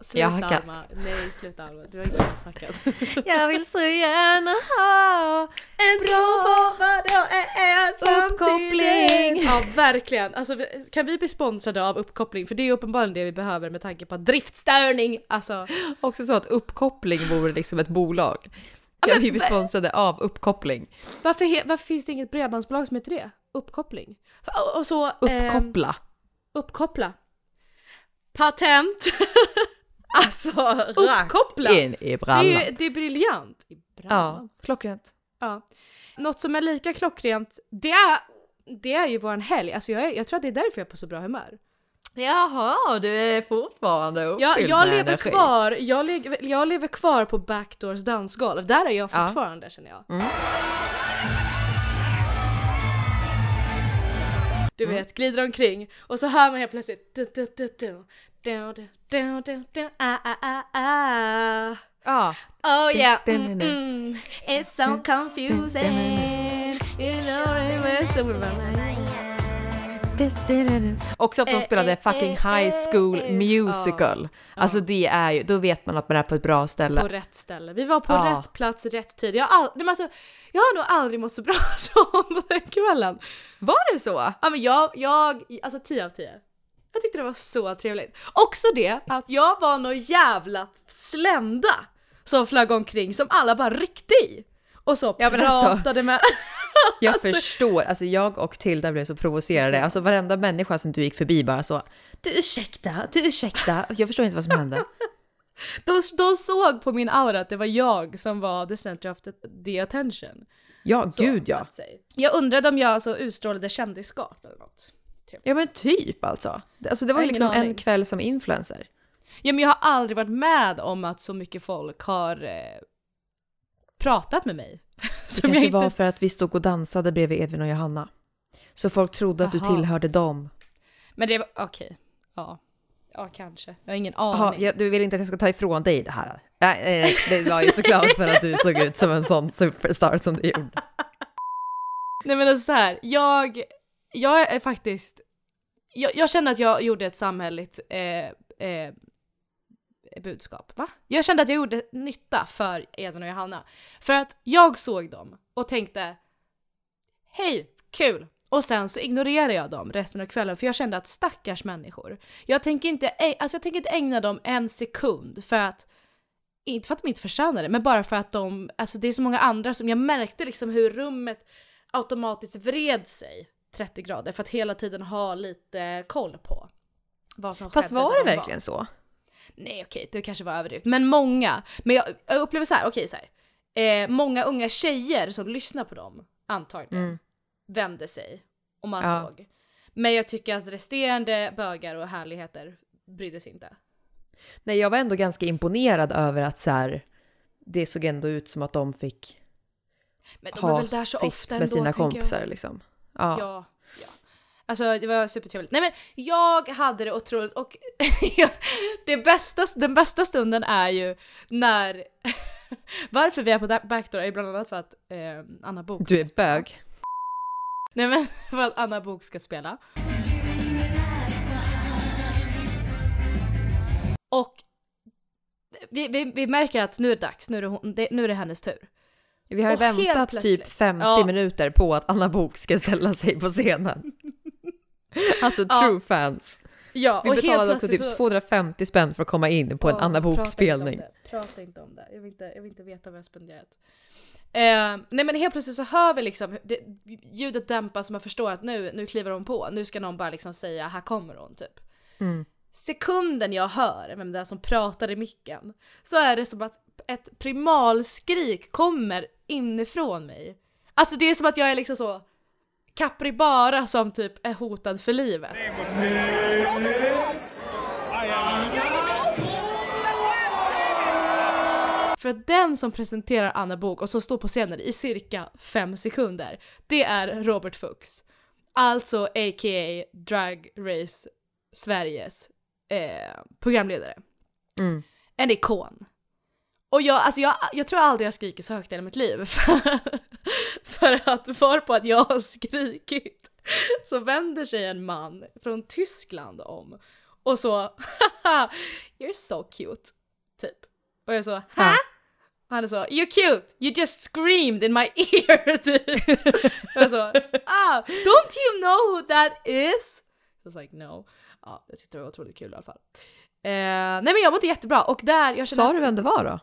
Jag sluta hackat. Alma. Nej sluta Alma, du har inte ens hackat. Jag vill så gärna ha En tro på vad då är Uppkoppling. Ja verkligen, alltså kan vi bli sponsrade av uppkoppling? För det är uppenbarligen det vi behöver med tanke på driftstörning. Alltså, Också så att uppkoppling vore liksom ett bolag. Ja, vi blir sponsrade av uppkoppling. varför, varför finns det inget bredbandsbolag som heter det? Uppkoppling. Och, och så... ehm, Uppkoppla. uppkoppla. Patent! Alltså Uppkoppla! in i Det brallan. är, det är briljant. I Ja, klockrent. Ja. Något som är lika klockrent, det är, det är ju våran helg. Alltså jag, är, jag tror att det är därför jag är på så bra humör. Jaha, du är fortfarande uppfylld Jag, jag med lever energi. kvar, jag, lever, jag lever kvar på Backdoors dansgolv. Där är jag Ja. fortfarande känner jag. Mm. Du Mm. vet, glider omkring och så hör man helt plötsligt du, du, du, du, du, du, du, du, du, ah, ah, ah, ah. Ja. Oh yeah, mm, mm. it's so confusing. You know it was so Också att de spelade fucking High School. Musical. Alltså det är ju, då vet man att man är på ett bra ställe. På rätt ställe. Vi var på Ja. rätt plats, rätt tid. Jag har, all, men alltså, jag har nog aldrig mått så bra som den kvällen. Var det så? Ja men jag, jag, alltså 10 av 10. Jag tyckte det var så trevligt. Också det att jag var någon jävla slända som flög omkring som alla bara ryckte i. Och så Ja, alltså- pratade med... Jag Alltså- förstår, alltså jag och Tilda blev så provocerade. Alltså varenda människa som du gick förbi bara så Du ursäkta, du ursäkta. Alltså, jag förstår inte vad som hände. De, de såg på min aura att det var jag som var the center of the, attention. Ja, Så, gud ja. Jag undrade om jag alltså utstrålade kändisskap eller något. Ja men typ alltså. Alltså det var ju liksom ingen en aning. kväll som influencer. Ja men jag har aldrig varit med om att så mycket folk har eh, pratat med mig. Det kanske jag var inte... för att vi stod och dansade bredvid Edvin och Johanna. Så folk trodde att du Jaha. tillhörde dem. Men det var, okej. Ja. Ja kanske. Jag har ingen aning. jag, du vill inte att jag ska ta ifrån dig det här? Nej, nej, det var ju såklart för att du såg ut som en sån superstar som du gjorde. Nej men alltså så här, jag, jag är faktiskt, jag, jag kände att jag gjorde ett samhälleligt eh, eh, budskap, va? Jag kände att jag gjorde nytta för Edvin och Johanna. För att jag såg dem och tänkte Hej, kul! Och sen så ignorerade jag dem resten av kvällen för jag kände att stackars människor. Jag tänker inte, alltså jag tänker inte ägna dem en sekund för att inte för att de inte förtjänar det, men bara för att de, alltså det är så många andra som, jag märkte liksom hur rummet automatiskt vred sig 30 grader för att hela tiden ha lite koll på vad som Fast var det de verkligen så? Nej okej, det kanske var överdrivet. Men många, men jag, jag upplever så här, okej så här. Eh, många unga tjejer som lyssnar på dem, antagligen, Mm. vände sig och man Ja. såg. Men jag tycker att resterande bögar och härligheter brydde sig inte. Nej, jag var ändå ganska imponerad över att så här, det såg ändå ut som att de fick Men de ha väl där så sitt ofta med ändå, sina tänker jag. kompisar liksom. Ja. Ja, ja. Alltså det var supertrevligt. Nej men jag hade det otroligt och det bästa, den bästa stunden är ju när Varför vi är på Backdoor är ju bland annat för att eh, Anna Bok Du är bög. Nej men för att Anna Bok ska spela. Och vi, vi, vi märker att nu är det dags, nu är det, hon, det, nu är det hennes tur. Vi har ju väntat typ 50 Ja. minuter på att Anna Bok ska ställa sig på scenen. Alltså Ja. true fans. Ja, Vi betalade också plötsligt typ så- 250 spänn för att komma in på en Anna prata Bok-spelning. det. Prata inte om det. Jag vill inte, jag vill inte veta vad jag spenderat. Eh, nej men helt plötsligt så hör vi liksom det, ljudet dämpas och man förstår att nu, nu kliver hon på. Nu ska någon bara liksom säga här kommer hon typ. Mm. Sekunden jag hör vem det är som pratar i micken så är det som att ett primalskrik kommer inifrån mig. Alltså det är som att jag är liksom så Capybara som typ är hotad för livet. För att den som presenterar Anna Bok och som står på scenen i cirka fem sekunder, det är Robert Fuchs. Alltså a.k.a. Drag Race Sveriges eh, programledare. Mm. En ikon. Och jag, alltså jag, jag tror aldrig jag skrikit så högt i hela mitt liv. För, för att var på att jag har skrikit så vänder sig en man från Tyskland om och så “You're so cute” typ. Och jag så “Hä?” Ja. Och han är så “You're cute, you just screamed in my ear” typ. Och jag så “Ah, don't you know who that is?” I was like no. Ja, jag tyckte det var otroligt kul i alla fall. Eh, nej men jag mådde jättebra och där, jag Sa att- du vem det var då?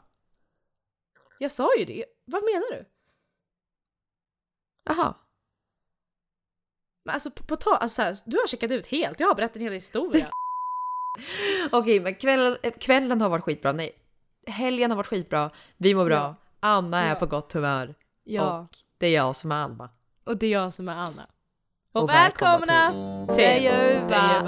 Jag sa ju det. Vad menar du? Jaha. Men alltså på, på ta, alltså, här, du har checkat ut helt, jag har berättat en hel historia. Okej, men kvällen, eh, kvällen har varit skitbra. Nej, helgen har varit skitbra. Vi mår bra. Ja. Anna är Ja. på gott humör. ja, Och det är jag som är Alma. och det är jag som är Anna. Och, Och välkomna, välkomna till Det ljuva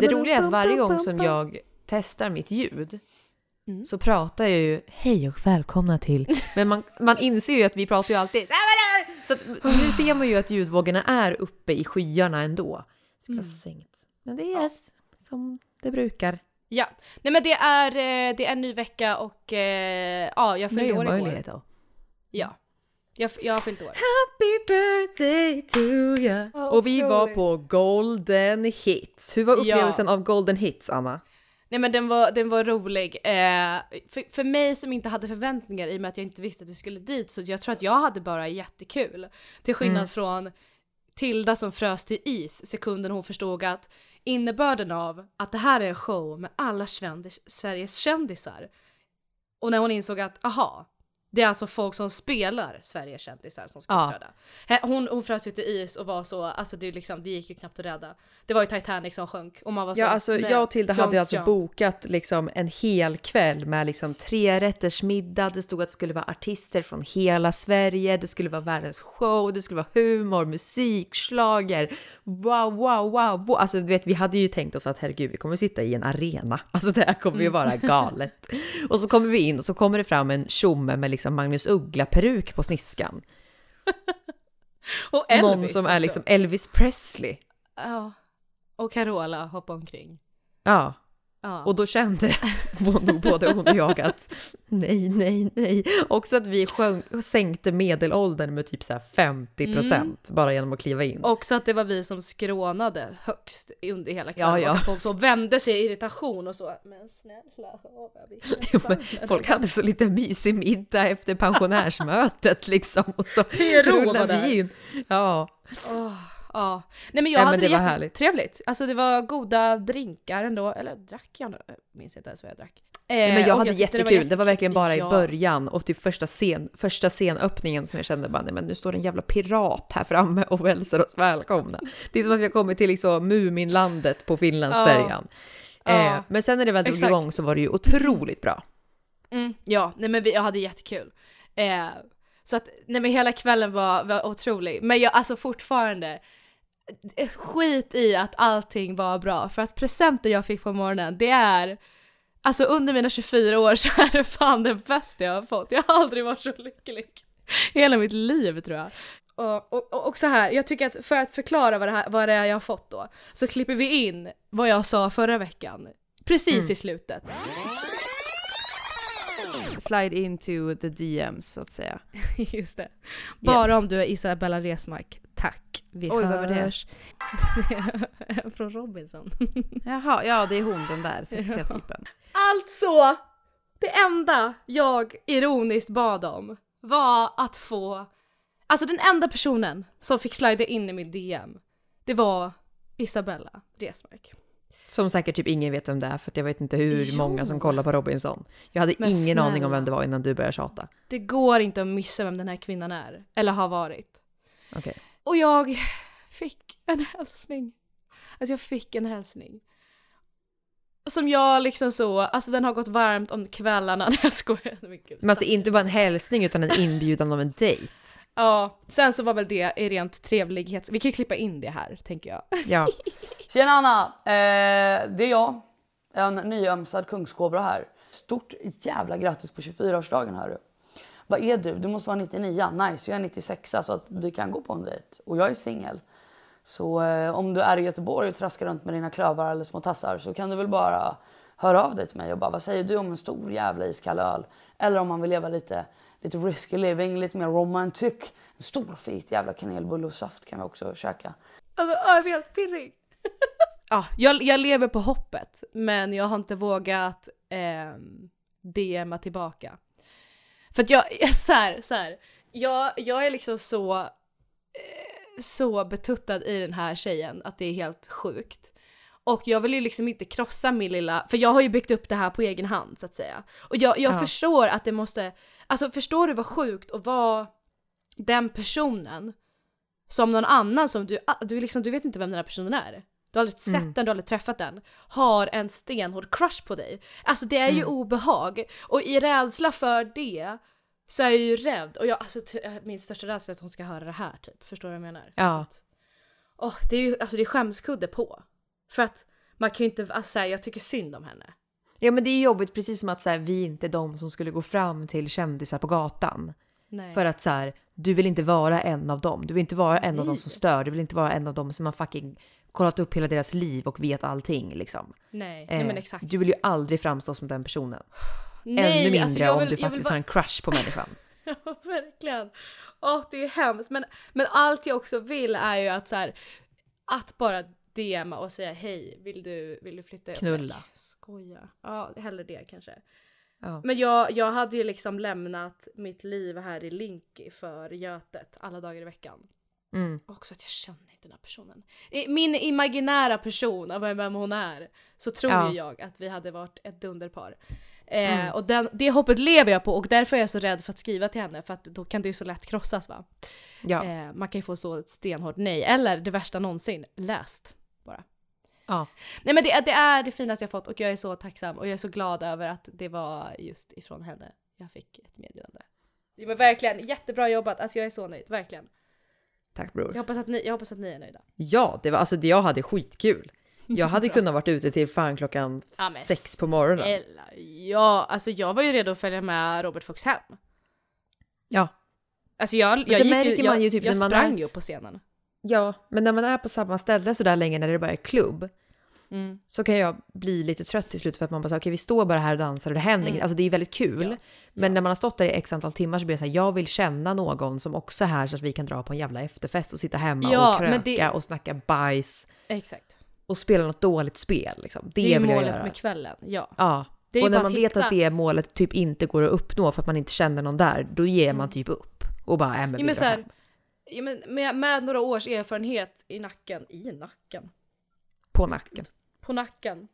Det roliga är att varje gång som jag testar mitt ljud Mm. så pratar jag ju hej och välkomna till, men man, man inser ju att vi pratar ju alltid så nu ser man ju att ljudvågorna är uppe i skyarna ändå. Skulle ha Mm. sänkt. Men det är som det brukar. Ja, nej men det är, eh, det är en ny vecka och eh, ja, jag fyllde år igår. möjligheter. Ja, jag, jag har fyllt år. Happy birthday to you! Ja, och vi var på Golden Hits. Hur var upplevelsen av Golden Hits, Anna? Nej men den var, den var rolig. Eh, för, för mig som inte hade förväntningar i och med att jag inte visste att jag skulle dit så jag tror att jag hade bara jättekul. Till skillnad Mm. från Tilda som frös till is sekunden hon förstod att innebörden av att det här är en show med alla Sveriges kändisar. Och när hon insåg att aha, det är alltså folk som spelar Sveriges kändisar som ska Ja. uppträda. Hon, hon frös ju till is och var så, alltså det, är liksom, det gick ju knappt att rädda. Det var ju Titanic som sjönk och man var så Ja, alltså nej, jag och Tilda hade alltså jump. bokat liksom en hel kväll med liksom tre rätters middag. Det stod att det skulle vara artister från hela Sverige. Det skulle vara världens show. Det skulle vara humor, musik, schlager. Wow, wow, wow, wow. Alltså du vet, vi hade ju tänkt oss att herregud, vi kommer sitta i en arena. Alltså det här kommer ju Mm. vara galet. och så kommer vi in och så kommer det fram en tjomme med liksom Magnus Uggla-peruk på sniskan. Och Elvis Någon som är liksom Elvis Presley. Ja. Och Carola hoppade omkring. Ja, Ja. Och då kände nog både hon och jag att nej, nej, nej. Också att vi sjöng, sänkte medelåldern med typ så här 50 procent bara genom att kliva in. Också att det var vi som skrånade högst under hela kvällen. Ja, ja. Och folk så vände sig i irritation och så. Men snälla, Jo, men Folk hade så lite mysig middag efter pensionärsmötet liksom och så där. vi in. Ja, Åh, ja. Nej men jag Nej, men hade det det, var härligt. jättetrevligt. Alltså det var goda drinkar ändå. Eller drack jag nu? Jag minns inte ens vad jag drack. Eh, Nej, men jag och hade tyckte jättekul. Det var, jättekul. verkligen bara Ja. i början och till första, scen, första scenöppningen som jag kände bara, nej men nu står en jävla pirat här framme och hälsar oss välkomna. Det är som att vi har kommit till liksom Muminlandet på Finlandsfärjan. Ja. Eh, men sen när det väl drog igång så var det ju otroligt bra. Mm, ja, nej men vi, jag hade jättekul. Eh, så att, nej men hela kvällen var, var otrolig. Men jag, alltså fortfarande, eh, skit i att allting var bra. För att presenten jag fick på morgonen, det är, alltså under mina 24 år så är det fan det bästa jag har fått. Jag har aldrig varit så lycklig hela mitt liv tror jag. Och, och, och- och så här, jag tycker att för att förklara vad det, här, vad det är jag har fått då, så klipper vi in vad jag sa förra veckan. Precis Mm. i slutet. slide into the DMs så att säga. Just det. Bara Yes. om du är Isabella Resmark. Tack. Vi Oj, vad var det? hörs. Från Robinson. Jaha, ja det är hon den där sexiga typen. Alltså! Det enda jag ironiskt bad om var att få... Alltså den enda personen som fick slida in i min DM, det var Isabella Resmark. Som säkert typ ingen vet vem det är för att jag vet inte hur Jo. många som kollar på Robinson. Jag hade Men ingen aning om snälla. vem det var innan du började tjata. Det går inte att missa vem den här kvinnan är, eller har varit. Okej. Och jag fick en hälsning. Alltså jag fick en hälsning. Som jag liksom så, alltså den har gått varmt om kvällarna. Nej jag skojar. Men gud, Men alltså inte bara en hälsning utan en inbjudan av en dejt. Ja, sen så var väl det i rent trevlighet. Vi kan ju klippa in det här, tänker jag. Ja. Tjena Anna! Eh, det är jag. En nyömsad kungskobra här. Stort jävla grattis på 24-årsdagen hörru. Vad är du? Du måste vara 99. Nice, jag är 96 så att vi kan gå på en dejt. Och jag är singel. Så eh, om du är i Göteborg och traskar runt med dina klövar eller små tassar så kan du väl bara höra av dig till mig och bara vad säger du om en stor jävla iskall öl? Eller om man vill leva lite, lite risky living, lite mer romantic. En stor fet jävla kanelbulle och saft kan vi också käka. Alltså ah, jag blir helt pirrig. ja, jag, jag lever på hoppet men jag har inte vågat eh, DMa tillbaka. För att jag, så här, så här, jag, jag är liksom så, eh, så betuttad i den här tjejen att det är helt sjukt. Och jag vill ju liksom inte krossa min lilla, för jag har ju byggt upp det här på egen hand så att säga. Och jag, jag Ja. förstår att det måste, alltså förstår du vad sjukt att vara den personen som någon annan som du, du, liksom, du vet inte vem den här personen är. Du har aldrig sett Mm. den, du har aldrig träffat den. Har en stenhård crush på dig. Alltså det är ju Mm. obehag. Och i rädsla för det så är jag ju rädd. Och jag, alltså, t- min största rädsla är att hon ska höra det här typ. Förstår du vad jag menar? Ja. Att- Åh, det är ju alltså det är skämskudde på. För att man kan ju inte, alltså så här, jag tycker synd om henne. Ja men det är jobbigt precis som att så här, vi inte är de som skulle gå fram till kändisar på gatan. Nej. För att så här, du vill inte vara en av dem. Du vill inte vara en av dem Nej. som stör. Du vill inte vara en av dem som har fucking kollat upp hela deras liv och vet allting liksom. nej, Eh, nej men exakt. Du vill ju aldrig framstå som den personen. nej, Ännu mindre alltså, jag om vill- du vill faktiskt bara- har en crush på människan. Ja, verkligen. Åh, det är hemskt. Men, men allt jag också vill är ju att så här, att bara DMa och säga hej, vill du, vill du flytta? Knulla. Nej, skoja. Ja, hellre det kanske. Ja. Men jag, jag hade ju liksom lämnat mitt liv här i Linky för Götet alla dagar i veckan. Mm. Också att jag känner inte den här personen. I min imaginära person av vem hon är så tror Ja. jag att vi hade varit ett dunderpar. Eh, Mm. Och den, det hoppet lever jag på och därför är jag så rädd för att skriva till henne för att då kan det ju så lätt krossas va. Ja. Eh, man kan ju få så ett stenhårt nej eller det värsta någonsin, läst bara. ja. Nej men det, det är det finaste jag fått och jag är så tacksam och jag är så glad över att det var just ifrån henne jag fick ett meddelande. Men verkligen, jättebra jobbat, alltså jag är så nöjd, verkligen. Tack bror. Jag hoppas att ni, jag hoppas att ni är nöjda. Ja, det var alltså det jag hade skitkul. Jag hade kunnat varit ute till fan klockan Ja, sex på morgonen. Ella, ja, alltså jag var ju redo att följa med Robert Fox hem. Ja. Alltså jag, jag gick ju, man jag, ju typ jag sprang är- ju på scenen. Ja, men när man är på samma ställe så där länge när det bara är klubb Mm. så kan jag bli lite trött till slut för att man bara säger okej vi står bara här och dansar och det händer Mm. Alltså det är väldigt kul. Ja, Men ja. när man har stått där i x antal timmar så blir jag så här, jag vill känna någon som också är här så att vi kan dra på en jävla efterfest och sitta hemma Ja, och kröka det- och snacka bajs Exakt. och spela något dåligt spel liksom. Det, Det, är vill jag målet göra. med kvällen, ja. Ja, Det och när man vet hitta... att det målet typ inte går att uppnå för att man inte känner någon där, då ger man Mm. typ upp och bara, äh, men Ja, men så här, ja, men med, med några års erfarenhet i nacken, i nacken, På nacken. På nacken,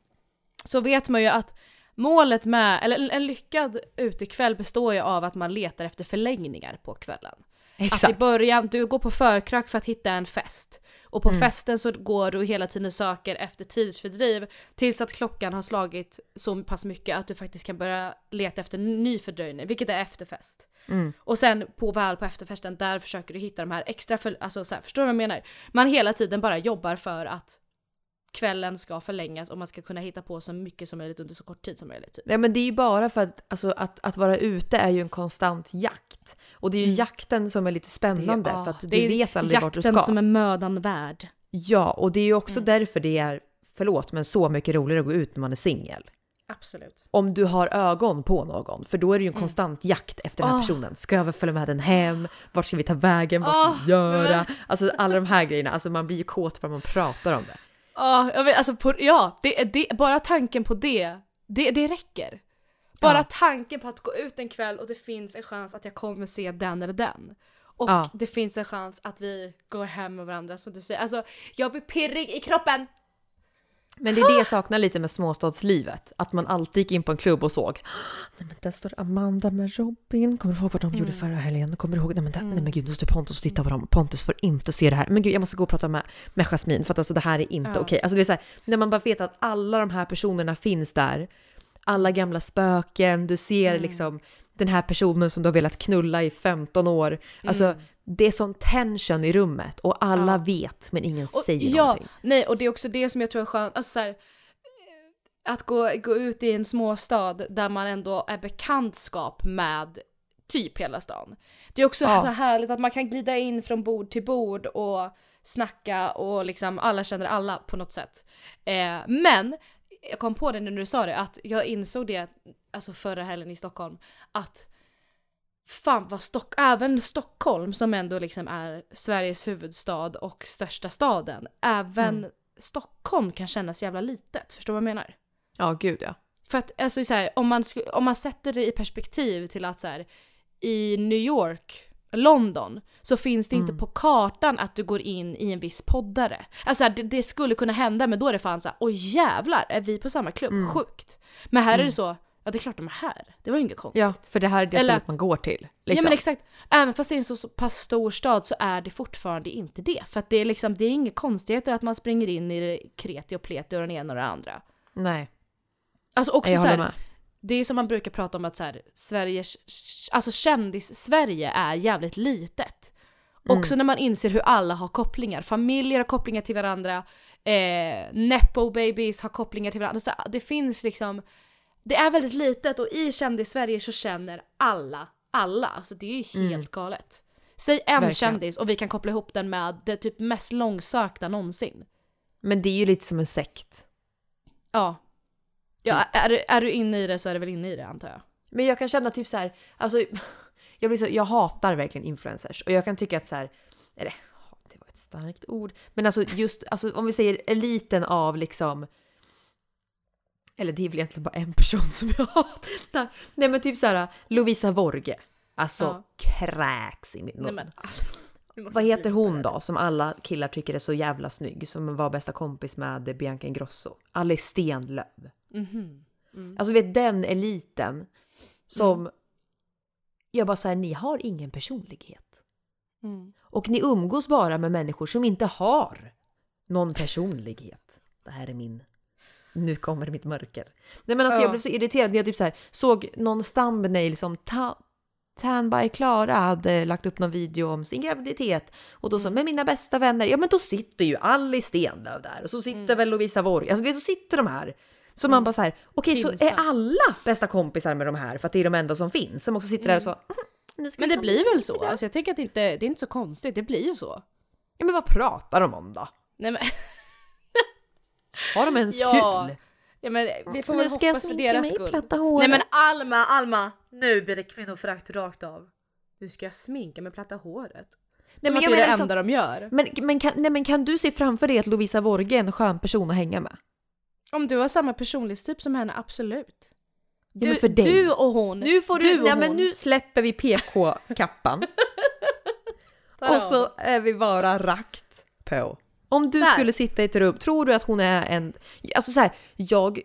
så vet man ju att målet med, eller en- lyckad utekväll består ju av att man letar efter förlängningar på kvällen. Att i Exakt. början, du går på förkrök för att hitta en fest. Och på Mm. festen så går du hela tiden söker efter tidsfördriv tills att klockan har slagit så pass mycket att du faktiskt kan börja leta efter ny fördröjning, vilket är efterfest. Mm. Och sen på väl på efterfesten, där försöker du hitta de här extra, för, alltså så här, förstår du vad jag menar? Man hela tiden bara jobbar för att kvällen ska förlängas och man ska kunna hitta på så mycket som möjligt under så kort tid som möjligt. Typ. Nej men det är ju bara för att, alltså, att, att vara ute är ju en konstant jakt. Och det är ju Mm. jakten som är lite spännande ja, för att det du är vet aldrig vart du Jakten ska. som är mödan värd. Ja, och det är ju också Mm. därför det är, förlåt, men så mycket roligare att gå ut när man är singel. Absolut. Om du har ögon på någon, för då är det ju en Mm. konstant jakt efter den här Åh. personen. Ska vi följa med den hem? Vart ska vi ta vägen? Vad ska Åh, vi göra? men- Alltså alla de här grejerna, alltså man blir ju kåt bara man pratar om det. Ja, jag vet, alltså på, ja det, det, bara tanken på det, det, det räcker. Bara Ja. tanken på att gå ut en kväll och det finns en chans att jag kommer se den eller den. Och Ja. det finns en chans att vi går hem med varandra som du säger. Alltså jag blir pirrig i kroppen! Men det är det jag saknar lite med småstadslivet. Att man alltid gick in på en klubb och såg Nej men där står Amanda med Robin. Kommer du ihåg vad de gjorde Mm. förra helgen? Kommer du ihåg? Nej men, där, Mm. nej men gud, nu står Pontus och tittar på dem. Pontus får inte se det här. Men gud, jag måste gå och prata med, med Jasmine för att alltså det här är inte Ja. okej. Alltså det är så här, när man bara vet att alla de här personerna finns där. Alla gamla spöken, du ser Mm. liksom den här personen som du har velat knulla i 15 år. Alltså Mm. Det är sån tension i rummet och alla Ja. vet men ingen Och- säger ja, någonting. Nej, och det är också det som jag tror är skönt, alltså så här, eh, att gå, gå ut i en småstad där man ändå är bekantskap med typ hela stan. Det är också Ja. så härligt att man kan glida in från bord till bord och snacka och liksom alla känner alla på något sätt. Eh, men jag kom på det nu när du sa det, att jag insåg det alltså förra helgen i Stockholm, att fan vad Stock även Stockholm som ändå liksom är Sveriges huvudstad och största staden, även Mm. Stockholm kan kännas jävla litet. Förstår du vad jag menar? Ja, gud ja. För att alltså, så här, om, man, om man sätter det i perspektiv till att så här, i New York, London, så finns det inte Mm. på kartan att du går in i en viss poddare. Alltså det, det skulle kunna hända men då är det fan såhär, oj jävlar, är vi på samma klubb? Mm. Sjukt. Men här är Mm. det så, ja det är klart de är här. Det var ju inget konstigt. Ja, för det här är det Eller stället att- man går till. Ja Liksom. men exakt. Även fast det är en så, pass stor stad så är det fortfarande inte det. För att det är liksom, det är inga konstigheter att man springer in i det kreti och pleti och den ena och den andra. Nej, Alltså också jag så här. Det är som man brukar prata om att så här, Sveriges, alltså kändis-Sverige är jävligt litet. Mm. Också när man inser hur alla har kopplingar. Familjer har kopplingar till varandra, eh, nepo babies har kopplingar till varandra. Så det finns liksom, det är väldigt litet och i kändis-Sverige så känner alla alla. Alltså det är ju helt Mm. galet. Säg en Verkligen. kändis och vi kan koppla ihop den med det typ mest långsökta någonsin. Men det är ju lite som en sekt. Ja. Ja, Typ. är, du- är du inne i det så är du väl inne i det antar jag. Men jag kan känna typ så här, alltså jag, blir så, jag hatar verkligen influencers och jag kan tycka att så här, eller det var ett starkt ord, men alltså just alltså, om vi säger eliten av liksom eller det är väl egentligen bara en person som jag hatar. Nej men typ så här Lovisa Vorge. Alltså Ja. kräks i min mun. Nej, men, Vad heter hon då som alla killar tycker är så jävla snygg som var bästa kompis med Bianca Ingrosso? Alice Stenlöf. det. Mhm. Mm. Alltså vet den eliten som jag bara säger ni har ingen personlighet. Mm. Och ni umgås bara med människor som inte har någon personlighet. Det här är min... Nu kommer mitt mörker. Nej men alltså Ja. jag blev så irriterad när jag typ så här såg någon thumbnail som ta, Tan by Klara hade lagt upp någon video om sin graviditet och då så med mina bästa vänner, ja men då sitter ju Alice Stenlöf där och så sitter väl Lovisa Vorg, alltså så sitter de här. Så man bara så här, okej så Pinsamt. är alla bästa kompisar med de här för att det är de enda som finns som också sitter där och så. "Nu ska Men det blir väl så? grann." Alltså jag tänker att det inte, det är inte så konstigt, det blir ju så. Ja men vad pratar de om då? Nej men, Har de ens Ja, kul? ja, men vi får Nu väl ska jag hoppas för deras mig, skull. platta håret. Nej men Alma, Alma! Nu blir det kvinnoförakt rakt av. Nu ska jag sminka med platta håret. Nej, men jag det är det liksom, enda de gör. men, men, kan, nej, men kan du se framför dig att Lovisa Vorge är en skön person att hänga med? Om du har samma personlighetstyp som henne, absolut. Ja, Du, dig. du och hon. Nu får du, Du nej men nu släpper vi PK-kappan och så är vi bara rakt på. Om du skulle sitta i ett rum, tror du att hon är en... Alltså så här, jag...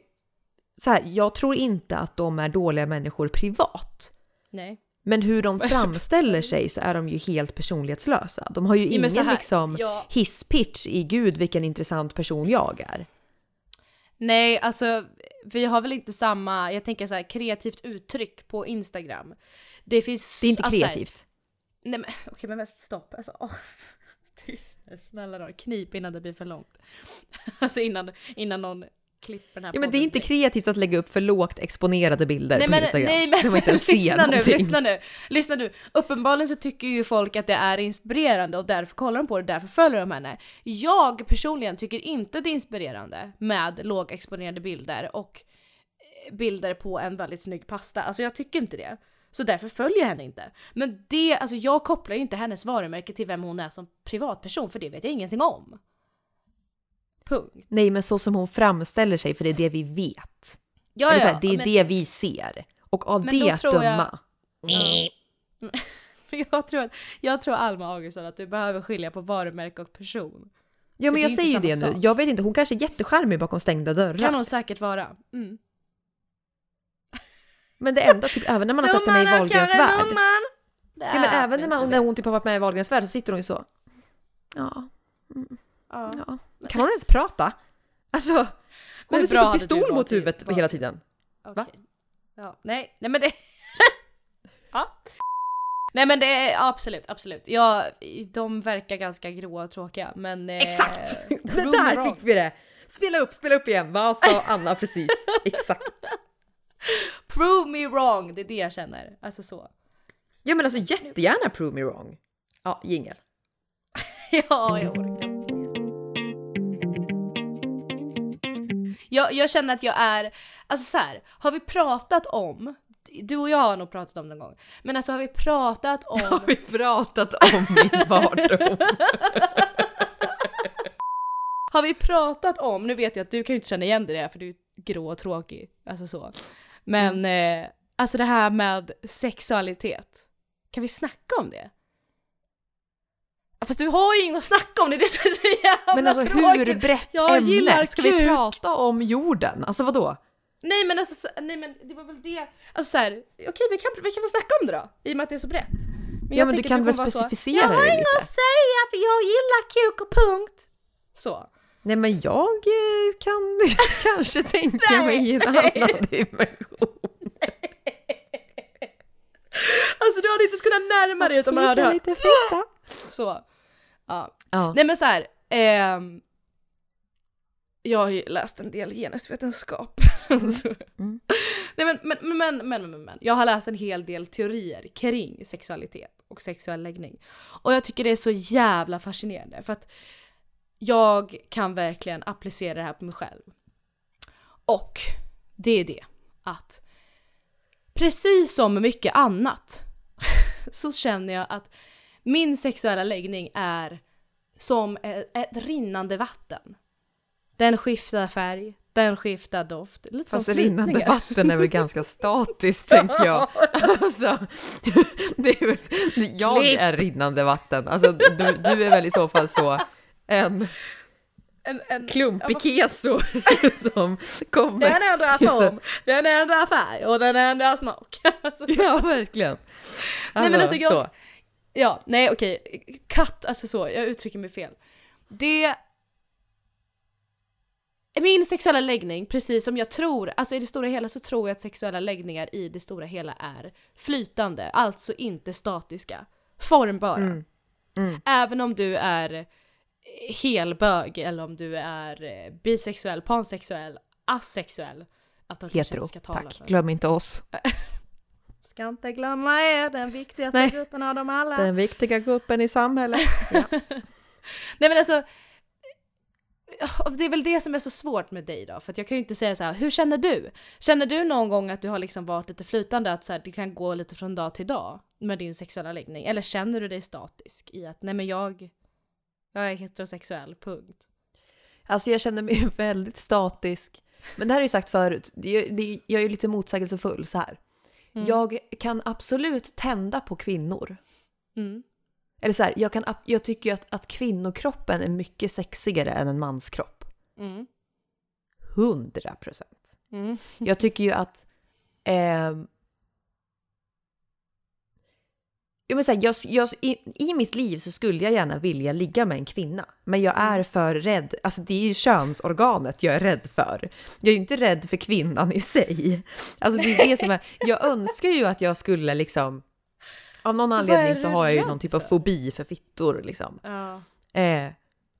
Så här, jag tror inte att de är dåliga människor privat. Nej. Men hur de framställer sig så är de ju helt personlighetslösa. De har ju men ingen liksom ja. hisspitch i gud vilken intressant person jag är. Nej, alltså vi har väl inte samma, jag tänker så här, kreativt uttryck på Instagram. Det finns... Det är inte alltså, kreativt. Nej men okej men vänta, stopp. Alltså. Tyst nu, snälla då. Knip innan det blir för långt. Alltså innan, innan någon klipper den här Ja men det är inte kreativt att lägga upp för lågt exponerade bilder Nej på men, Instagram. nej, men ser lyssna nu, lyssna nu, lyssna nu. Uppenbarligen så tycker ju folk att det är inspirerande och därför kollar de på det, därför följer de henne. Jag personligen tycker inte det är inspirerande med lågexponerade bilder och eh, bilder på en väldigt snygg pasta. Alltså jag tycker inte det. Så därför följer jag henne inte. Men det, alltså jag kopplar ju inte hennes varumärke till vem hon är som privatperson för det vet jag ingenting om. Punkt. Nej men så som hon framställer sig för det är det vi vet. Ja, Eller så ja, här, det är men- det vi ser. Och av det att tror jag- döma. Jag tror, att, jag tror Alma Augustsson att du behöver skilja på varumärke och person. Ja men jag säger ju det nu. sak. Jag vet inte, hon kanske är jättecharmig bakom stängda dörrar. Kan hon säkert vara. Mm. Men det enda, typ även när man har sett henne i Wahlgrens värld. Ja men även när, man, när hon typ har varit med i Wahlgrens värld så sitter hon ju så. Ja, Ja. ja. Kan hon ens prata? Alltså, hon har typ en pistol mot huvudet hela tiden. Okej. Ja, nej, nej men det... ja. Nej men det är absolut, absolut. Ja, de verkar ganska gråa och tråkiga men... eh, Exakt! Det prove me där wrong. fick vi det! Spela upp, spela upp igen. Vad sa Anna precis? Exakt. Prove me wrong! Det är det jag känner. Alltså så. Ja men alltså jättegärna prove me wrong. Ja, jingel. ja, jag orkar. Jag, jag känner att jag är, alltså så här, har vi pratat om du och jag har nog pratat om det någon gång. Men alltså har vi pratat om... Har vi pratat om min barndom? har vi pratat om, nu vet jag att du kan ju inte känna igen dig där för du är grå och tråkig. Alltså så. Men eh, alltså det här med sexualitet, kan vi snacka om det? Fast du har ju inget att snacka om, det är det som är så jävla Men alltså tråkigt. hur brett Jag ämne? Ska vi kuk. prata om jorden? Alltså vadå? Nej men alltså, så- nej men det var väl det, alltså såhär, okej vi kan, vi kan väl snacka om det då, i och med att det är så brett. Men Ja men du kan väl vara så, specificera Jag har det inget lite? att säga för jag gillar kuk och punkt. Så. Nej men jag eh, kan kanske tänka Nej, mig i en nej. annan dimension. Alltså du hade inte kunnat närma dig utan man hade hört lite fitta. så. Ja. Ja. Nej men så här. ehm, jag har ju läst en del genusvetenskap. Så- Mm. Nej men, men, men, men, men, men, men, jag har läst en hel del teorier kring sexualitet och sexuell läggning. Och jag tycker det är så jävla fascinerande för att jag kan verkligen applicera det här på mig själv. Och det är det att precis som med mycket annat så känner jag att min sexuella läggning är som ett, rinnande vatten. Den skiftar färg, den skiftar doft. Lite Fast som rinnande vatten är väl ganska statiskt tänker jag. Alltså, det är väl, jag är rinnande vatten. Alltså, du, du är väl i så fall så en En, en, klumpig keso som kommer. Den ändrar form, den ändrar färg och den ändrar smak. Alltså, Ja, verkligen. Nej, men alltså, jag- så. ja, nej okej. Katt, alltså så, jag uttrycker mig fel. Det... Min sexuella läggning, precis som jag tror, alltså i det stora hela så tror jag att sexuella läggningar i det stora hela är flytande, alltså inte statiska. Formbara. Mm. Mm. Även om du är helbög eller om du är eh, bisexuell, pansexuell, asexuell. Att de Hetero, ska tala tack. för. Glöm inte oss. Ska inte glömma er, den viktigaste Nej. gruppen av dem alla. Den viktiga gruppen i samhället. Nej men alltså, det är väl det som är så svårt med dig då, för att jag kan ju inte säga så här, hur känner du? Känner du någon gång att du har liksom varit lite flytande, att så här, det kan gå lite från dag till dag med din sexuella läggning? Eller känner du dig statisk i att, nej men jag, jag är heterosexuell, punkt. Alltså jag känner mig väldigt statisk. Men det här har jag ju sagt förut, jag är ju lite motsägelsefull så här. Mm. Jag kan absolut tända på kvinnor. Mm. Eller så här, jag, kan, jag tycker ju att, att kvinnokroppen är mycket sexigare än en manskropp. Mm. 100 procent. Mm. Jag tycker ju att... ehm, Ja, men så här, jag, jag, i, I mitt liv så skulle jag gärna vilja ligga med en kvinna, men jag är för rädd. Alltså det är ju könsorganet jag är rädd för. Jag är ju inte rädd för kvinnan i sig. Alltså det är det som är, jag önskar ju att jag skulle liksom... Av någon anledning så har jag ju någon typ av fobi för fittor liksom. Ja. Eh,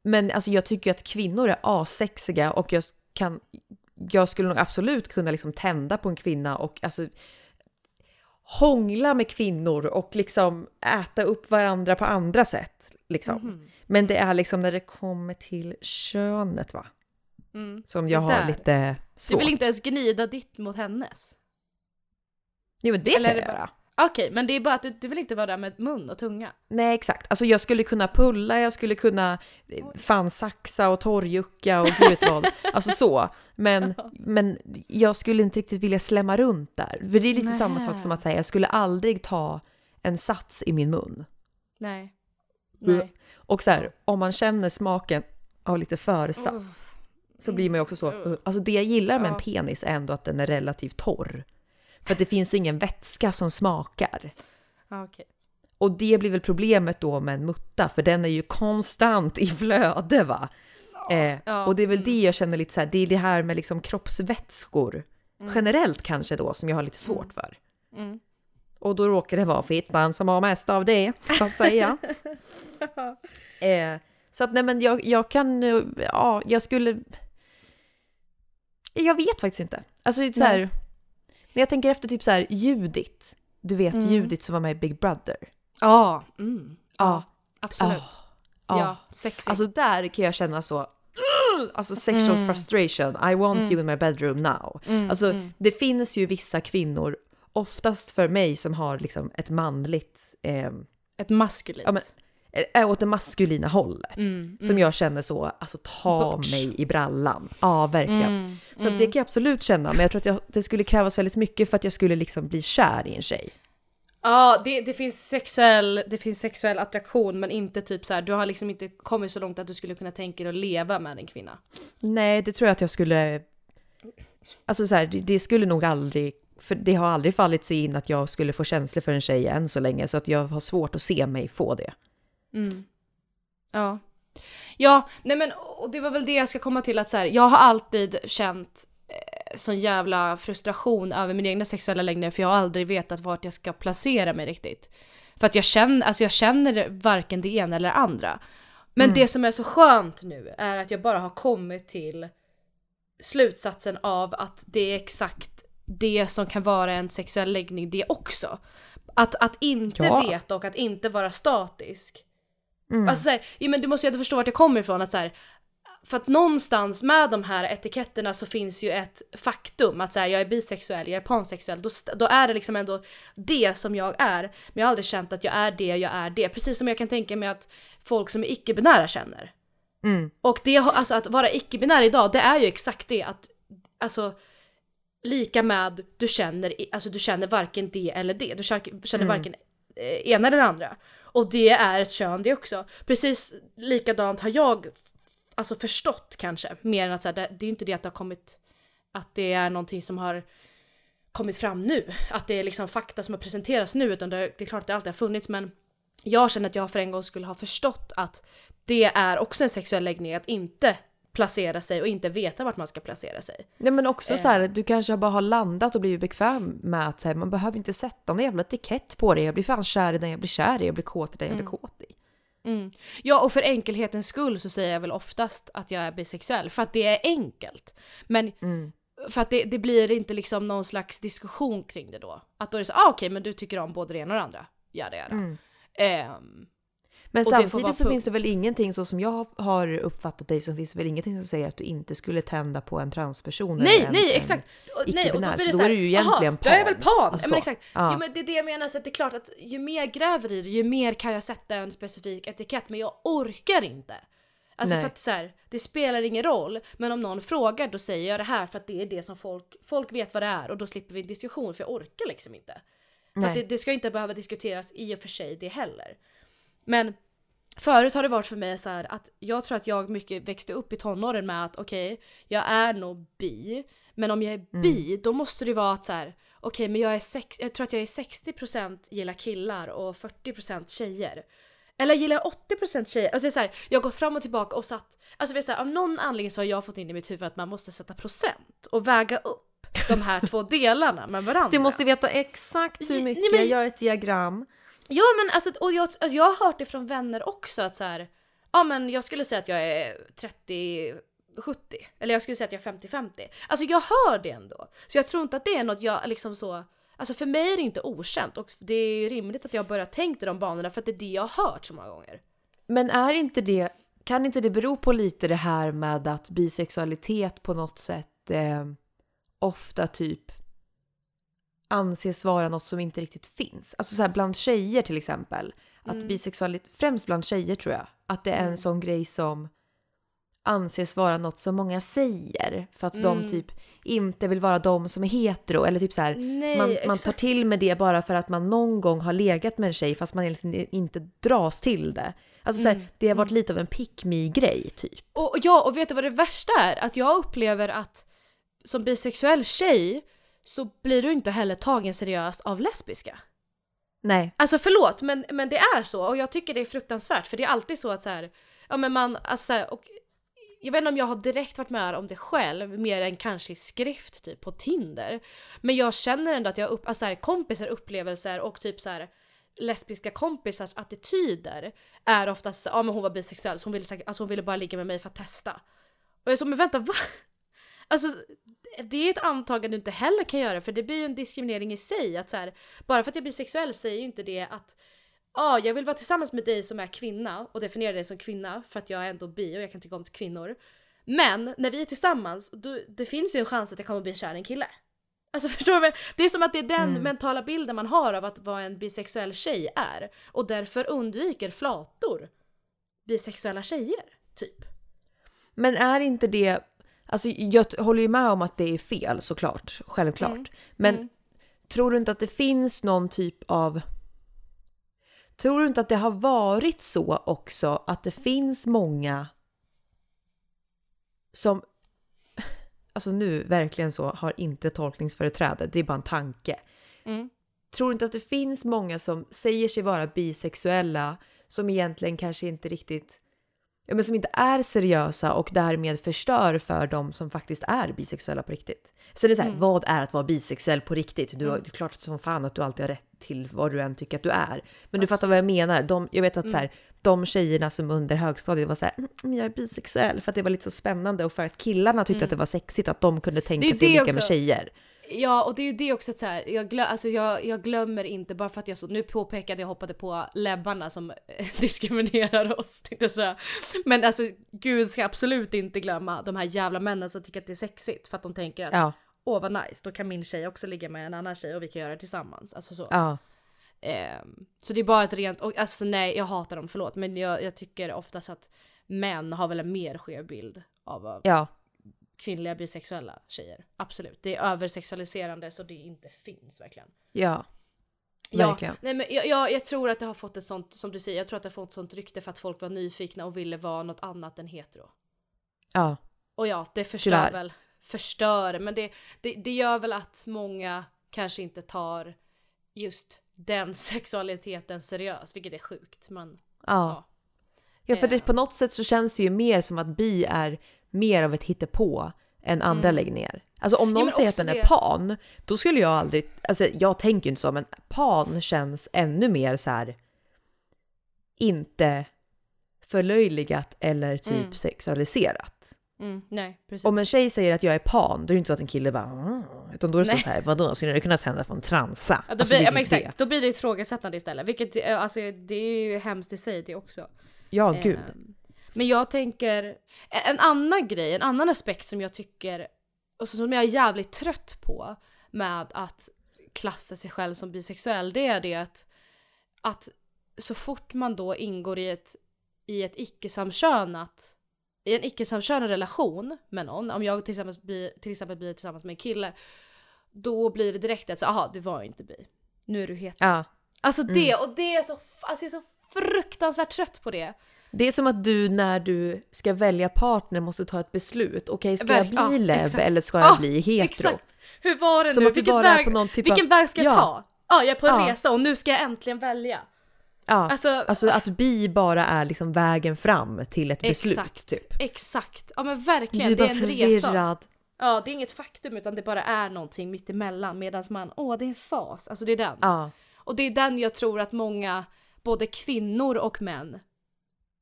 men alltså jag tycker att kvinnor är asexiga och jag kan... Jag skulle nog absolut kunna liksom tända på en kvinna och alltså hångla med kvinnor och liksom äta upp varandra på andra sätt. Liksom. Mhm. Men det är liksom när det kommer till könet va? Mm. Som jag har lite Du svårt. vill inte ens gnida ditt mot hennes? Jo men det Eller kan är jag det bara- göra. Okej, men det är bara att du, du vill inte vara där med mun och tunga? Nej exakt, alltså jag skulle kunna pulla, jag skulle kunna eh, fan saxa och torrjucka och gud vad. Alltså så. Men, men jag skulle inte riktigt vilja slämma runt där. För det är lite samma sak som att säga, jag skulle aldrig ta en sats i min mun. Nej. Nej. Och så här, om man känner smaken av lite försats Uff. så blir man ju också så, Mm. uh, alltså det jag gillar med en penis är ändå att den är relativt torr. För att det finns ingen vätska som smakar. Okej. Och det blir väl problemet då med en mutta, för den är ju konstant i flöde va? Eh, Ja, och det är väl mm. det jag känner lite så här, det är det här med liksom kroppsvätskor generellt kanske då som jag har lite svårt för. Mm. Och då råkar det vara fittan som har mest av det, så att säga. eh, så att nej men jag, jag kan, eh, ja jag skulle... Jag vet faktiskt inte. Alltså det är så här, Nej. när jag tänker efter typ så här Judit, du vet Mm. Judit som var med i Big Brother. Ja, mm. Ja. absolut. Ah, Ja, sexigt. Alltså där kan jag känna så, alltså sexual Mm. frustration, I want you in my bedroom now. Mm, Alltså mm. det finns ju vissa kvinnor, oftast för mig som har liksom ett manligt, eh, Ett maskulint. Ja, men- är åt det maskulina hållet. Mm, Som mm. jag känner så, alltså ta Bort. mig i brallan. Ja, verkligen. Mm, Så mm. det kan jag absolut känna, men jag tror att jag, det skulle krävas väldigt mycket för att jag skulle liksom bli kär i en tjej. Ja, det, det, finns sexuell, det finns sexuell attraktion men inte typ så här. du har liksom inte kommit så långt att du skulle kunna tänka dig att leva med en kvinna. Nej, det tror jag att jag skulle... Alltså så här, det, det skulle nog aldrig... För det har aldrig fallit sig in att jag skulle få känslor för en tjej än så länge, så att jag har svårt att se mig få det. Mm. Ja. Ja, nej men och det var väl det jag ska komma till att så här, jag har alltid känt sån jävla frustration över min egna sexuella läggning för jag har aldrig vetat vart jag ska placera mig riktigt. För att jag känner, alltså jag känner varken det ena eller det andra. Men Mm. det som är så skönt nu är att jag bara har kommit till slutsatsen av att det är exakt det som kan vara en sexuell läggning det också. Att, att inte Ja. veta och att inte vara statisk. Mm. Alltså såhär, jo men du måste ju ändå förstå vart jag kommer ifrån att så här, för att någonstans med de här etiketterna så finns ju ett faktum att säga jag är bisexuell, jag är pansexuell, då, då är det liksom ändå det som jag är. Men jag har aldrig känt att jag är det, jag är det. Precis som jag kan tänka mig att folk som är icke-binära känner. Mm. Och det, alltså att vara icke-binär idag, det är ju exakt det att, alltså lika med du känner, alltså du känner varken det eller det. Du känner, Mm. varken eh, ena eller andra. Och det är ett kön det också. Precis likadant har jag alltså förstått kanske, mer än att så här, det, det är inte det att det har kommit, att det är någonting som har kommit fram nu. Att det är liksom fakta som har presenterats nu, utan det, det är klart att det alltid har funnits men jag känner att jag för en gång skulle ha förstått att det är också en sexuell läggning att inte placera sig och inte veta vart man ska placera sig. Nej men också Eh. så här, du kanske bara har landat och blivit bekväm med att så här, man behöver inte sätta någon jävla etikett på det. Jag blir fan kär i den jag blir kär i, jag blir kåt i den jag blir Mm. kåt i. Mm. Ja och för enkelhetens skull så säger jag väl oftast att jag är bisexuell för att det är enkelt. Men Mm. för att det, det blir inte liksom någon slags diskussion kring det då. Att då är det så ah, okej men du tycker om både det ena och det andra. Ja det är det. Mm. Ehm, Men samtidigt så finns det punkt. väl ingenting så som jag har uppfattat dig så finns det väl ingenting som säger att du inte skulle tända på en transperson eller nej, en, nej en exakt. Nej, och då icke-binär, så då så här, är du ju "Jaha, egentligen Då är jag väl pan." pan! Alltså ja, så. men exakt. Ja. Jo, men det är det jag menar, så att det är klart att ju mer jag gräver i det, ju mer kan jag sätta en specifik etikett, men jag orkar inte. Alltså Nej. för att så här, det spelar ingen roll, men om någon frågar då säger jag det här för att det är det som folk, folk vet vad det är och då slipper vi en diskussion för jag orkar liksom inte. För att Nej. det, det ska inte behöva diskuteras i och för sig det heller. Men förut har det varit för mig så att jag tror att jag mycket växte upp i tonåren med att okej, jag är nog bi, men om jag är bi då måste det vara att så här okej, men jag är sex, jag tror att jag är 60% gillar killar och 40% tjejer. Eller gillar jag 80% tjejer? Alltså så här, jag har gått fram och tillbaka och satt, alltså är så här, av någon anledning så har jag fått in i mitt huvud att man måste sätta procent och väga upp de här två delarna med varandra. Du måste veta exakt hur Nej, mycket, men- gör ett diagram. Ja men alltså, och jag, alltså, jag har hört det från vänner också att så här, ja men jag skulle säga att jag är 30 70 eller jag skulle säga att jag är 50-50. Alltså jag hör det ändå. Så jag tror inte att det är något jag liksom så Alltså för mig är det inte okänt och det är ju rimligt att jag börjar tänka i de banorna för att det är det jag har hört så många gånger. Men är inte det, kan inte det bero på lite det här med att bisexualitet på något sätt eh, ofta typ anses vara något som inte riktigt finns? Alltså så här bland tjejer till exempel. Att Mm. bisexualitet, främst bland tjejer tror jag, att det är en Mm. sån grej som anses vara något som många säger för att de Mm. typ inte vill vara de som är hetero eller typ så här Nej, man, man tar till med det bara för att man någon gång har legat med en tjej fast man egentligen inte dras till det. Alltså så här, Mm, det har varit lite av en pick me grej typ. Och, och ja, och vet du vad det värsta är? Att jag upplever att som bisexuell tjej så blir du inte heller tagen seriöst av lesbiska. Nej. Alltså förlåt men, men det är så och jag tycker det är fruktansvärt för det är alltid så att så här, ja men man, alltså och jag vet inte om jag har direkt varit med om det själv mer än kanske i skrift typ på Tinder. Men jag känner ändå att jag upp, alltså här, kompisar upplevelser och typ så här lesbiska kompisars attityder är oftast ja men hon var bisexuell så hon ville, alltså hon ville bara ligga med mig för att testa. Och jag är så men vänta va? Alltså det är ett antagande du inte heller kan göra för det blir ju en diskriminering i sig att så här, bara för att jag blir sexuell säger ju inte det att ja, jag vill vara tillsammans med dig som är kvinna och definiera dig som kvinna för att jag är ändå bi och jag kan tycka om kvinnor. Men när vi är tillsammans, då, det finns ju en chans att jag kommer bli kär i en kille. Alltså förstår du? Det är som att det är den Mm. mentala bilden man har av att vad en bisexuell tjej är. Och därför undviker flator bisexuella tjejer, typ. Men är inte det... Alltså jag håller ju med om att det är fel såklart, självklart. Mm. Men Mm. tror du inte att det finns någon typ av... Tror du inte att det har varit så också att det finns många som... Alltså nu verkligen så har inte tolkningsföreträde, det är bara en tanke. Mm. Tror du inte att det finns många som säger sig vara bisexuella som egentligen kanske inte riktigt ja, men som inte är seriösa och därmed förstör för dem som faktiskt är bisexuella på riktigt. Så det är så här, Mm. vad är att vara bisexuell på riktigt? Du, har- Det är klart som fan att du alltid har rätt till vad du än tycker att du är. Men du fattar vad jag menar. De, jag vet att så här, de tjejerna som under högstadiet var så här, "Mm, jag är bisexuell för att det var lite så spännande och för att killarna tyckte att det var sexigt att de kunde tänka Mm. Det sig det ligga också. med tjejer. Ja, och det är ju det också att så här, jag, glö, alltså jag, jag glömmer inte bara för att jag så, nu påpekade jag hoppade på läbbarna som diskriminerar oss tänkte jag säga. Men alltså gud ska absolut inte glömma de här jävla männen som tycker att det är sexigt för att de tänker att Ja, åh vad nice, då kan min tjej också ligga med en annan tjej och vi kan göra det tillsammans. Alltså så. ja, Ehm, så det är bara ett rent, och alltså nej jag hatar dem, förlåt. Men jag, jag tycker oftast att män har väl en mer skev bild av vad ja, kvinnliga bisexuella tjejer. Absolut. Det är översexualiserande så det inte finns verkligen. ja. Ja, Verkligen. nej men jag, jag, jag tror att det har fått ett sånt, som du säger, jag tror att det har fått ett sånt rykte för att folk var nyfikna och ville vara något annat än hetero. Ja, Och ja, det förstör Tyvärr. väl, förstör, men det, det, det gör väl att många kanske inte tar just den sexualiteten seriöst, vilket är sjukt. Men ja. Ja, för det, Eh. på något sätt så känns det ju mer som att bi är mer av ett hittepå än andra Mm. läggningar. Alltså om någon men säger att den är det- pan, då skulle jag aldrig, alltså jag tänker inte så, men pan känns ännu mer så här inte förlöjligat eller typ Mm. sexualiserat. mm, nej. Om en tjej säger att jag är pan, då är det inte så att en kille bara "Mm", utan då är det Nej. så här, vadå, skulle det kunna hända på en transa? Ja, då, Alltså, blir, det ja, typ exakt, då blir det ifrågasättande istället. Vilket eh, alltså, det är ju hemskt i sig det också. Ja, gud. Men jag tänker, en annan grej, en annan aspekt som jag tycker, och som jag är jävligt trött på med att klassa sig själv som bisexuell, det är det att, att så fort man då ingår i ett, i ett icke-samkönat i en icke-samkönad relation med någon, om jag till exempel, blir, till exempel blir tillsammans med en kille, då blir det direkt att så, aha, du var inte bi. Nu är du hetero. Ja. Alltså Mm. det, och det är så, alltså jag är så fruktansvärt trött på det. Det är som att du när du ska välja partner måste ta ett beslut. Okej, ska jag Verk- bli ja, lev exakt. eller ska Ja, jag bli hetero? Exakt. Hur var det Som nu? du Vilken väg, typ vilken av- väg ska jag Ja. ta? Ja, jag är på en Ja. resa och nu ska jag äntligen välja. Ja, Alltså, alltså att bi bara är liksom vägen fram till ett beslut. exakt. Typ. Exakt. Ja men Du verkligen, är det är en resa. förvirrad. Ja, det är inget faktum utan det bara är någonting mittemellan medan man, åh det är en fas. Alltså det är den. Ja, Och det är den jag tror att många, både kvinnor och män,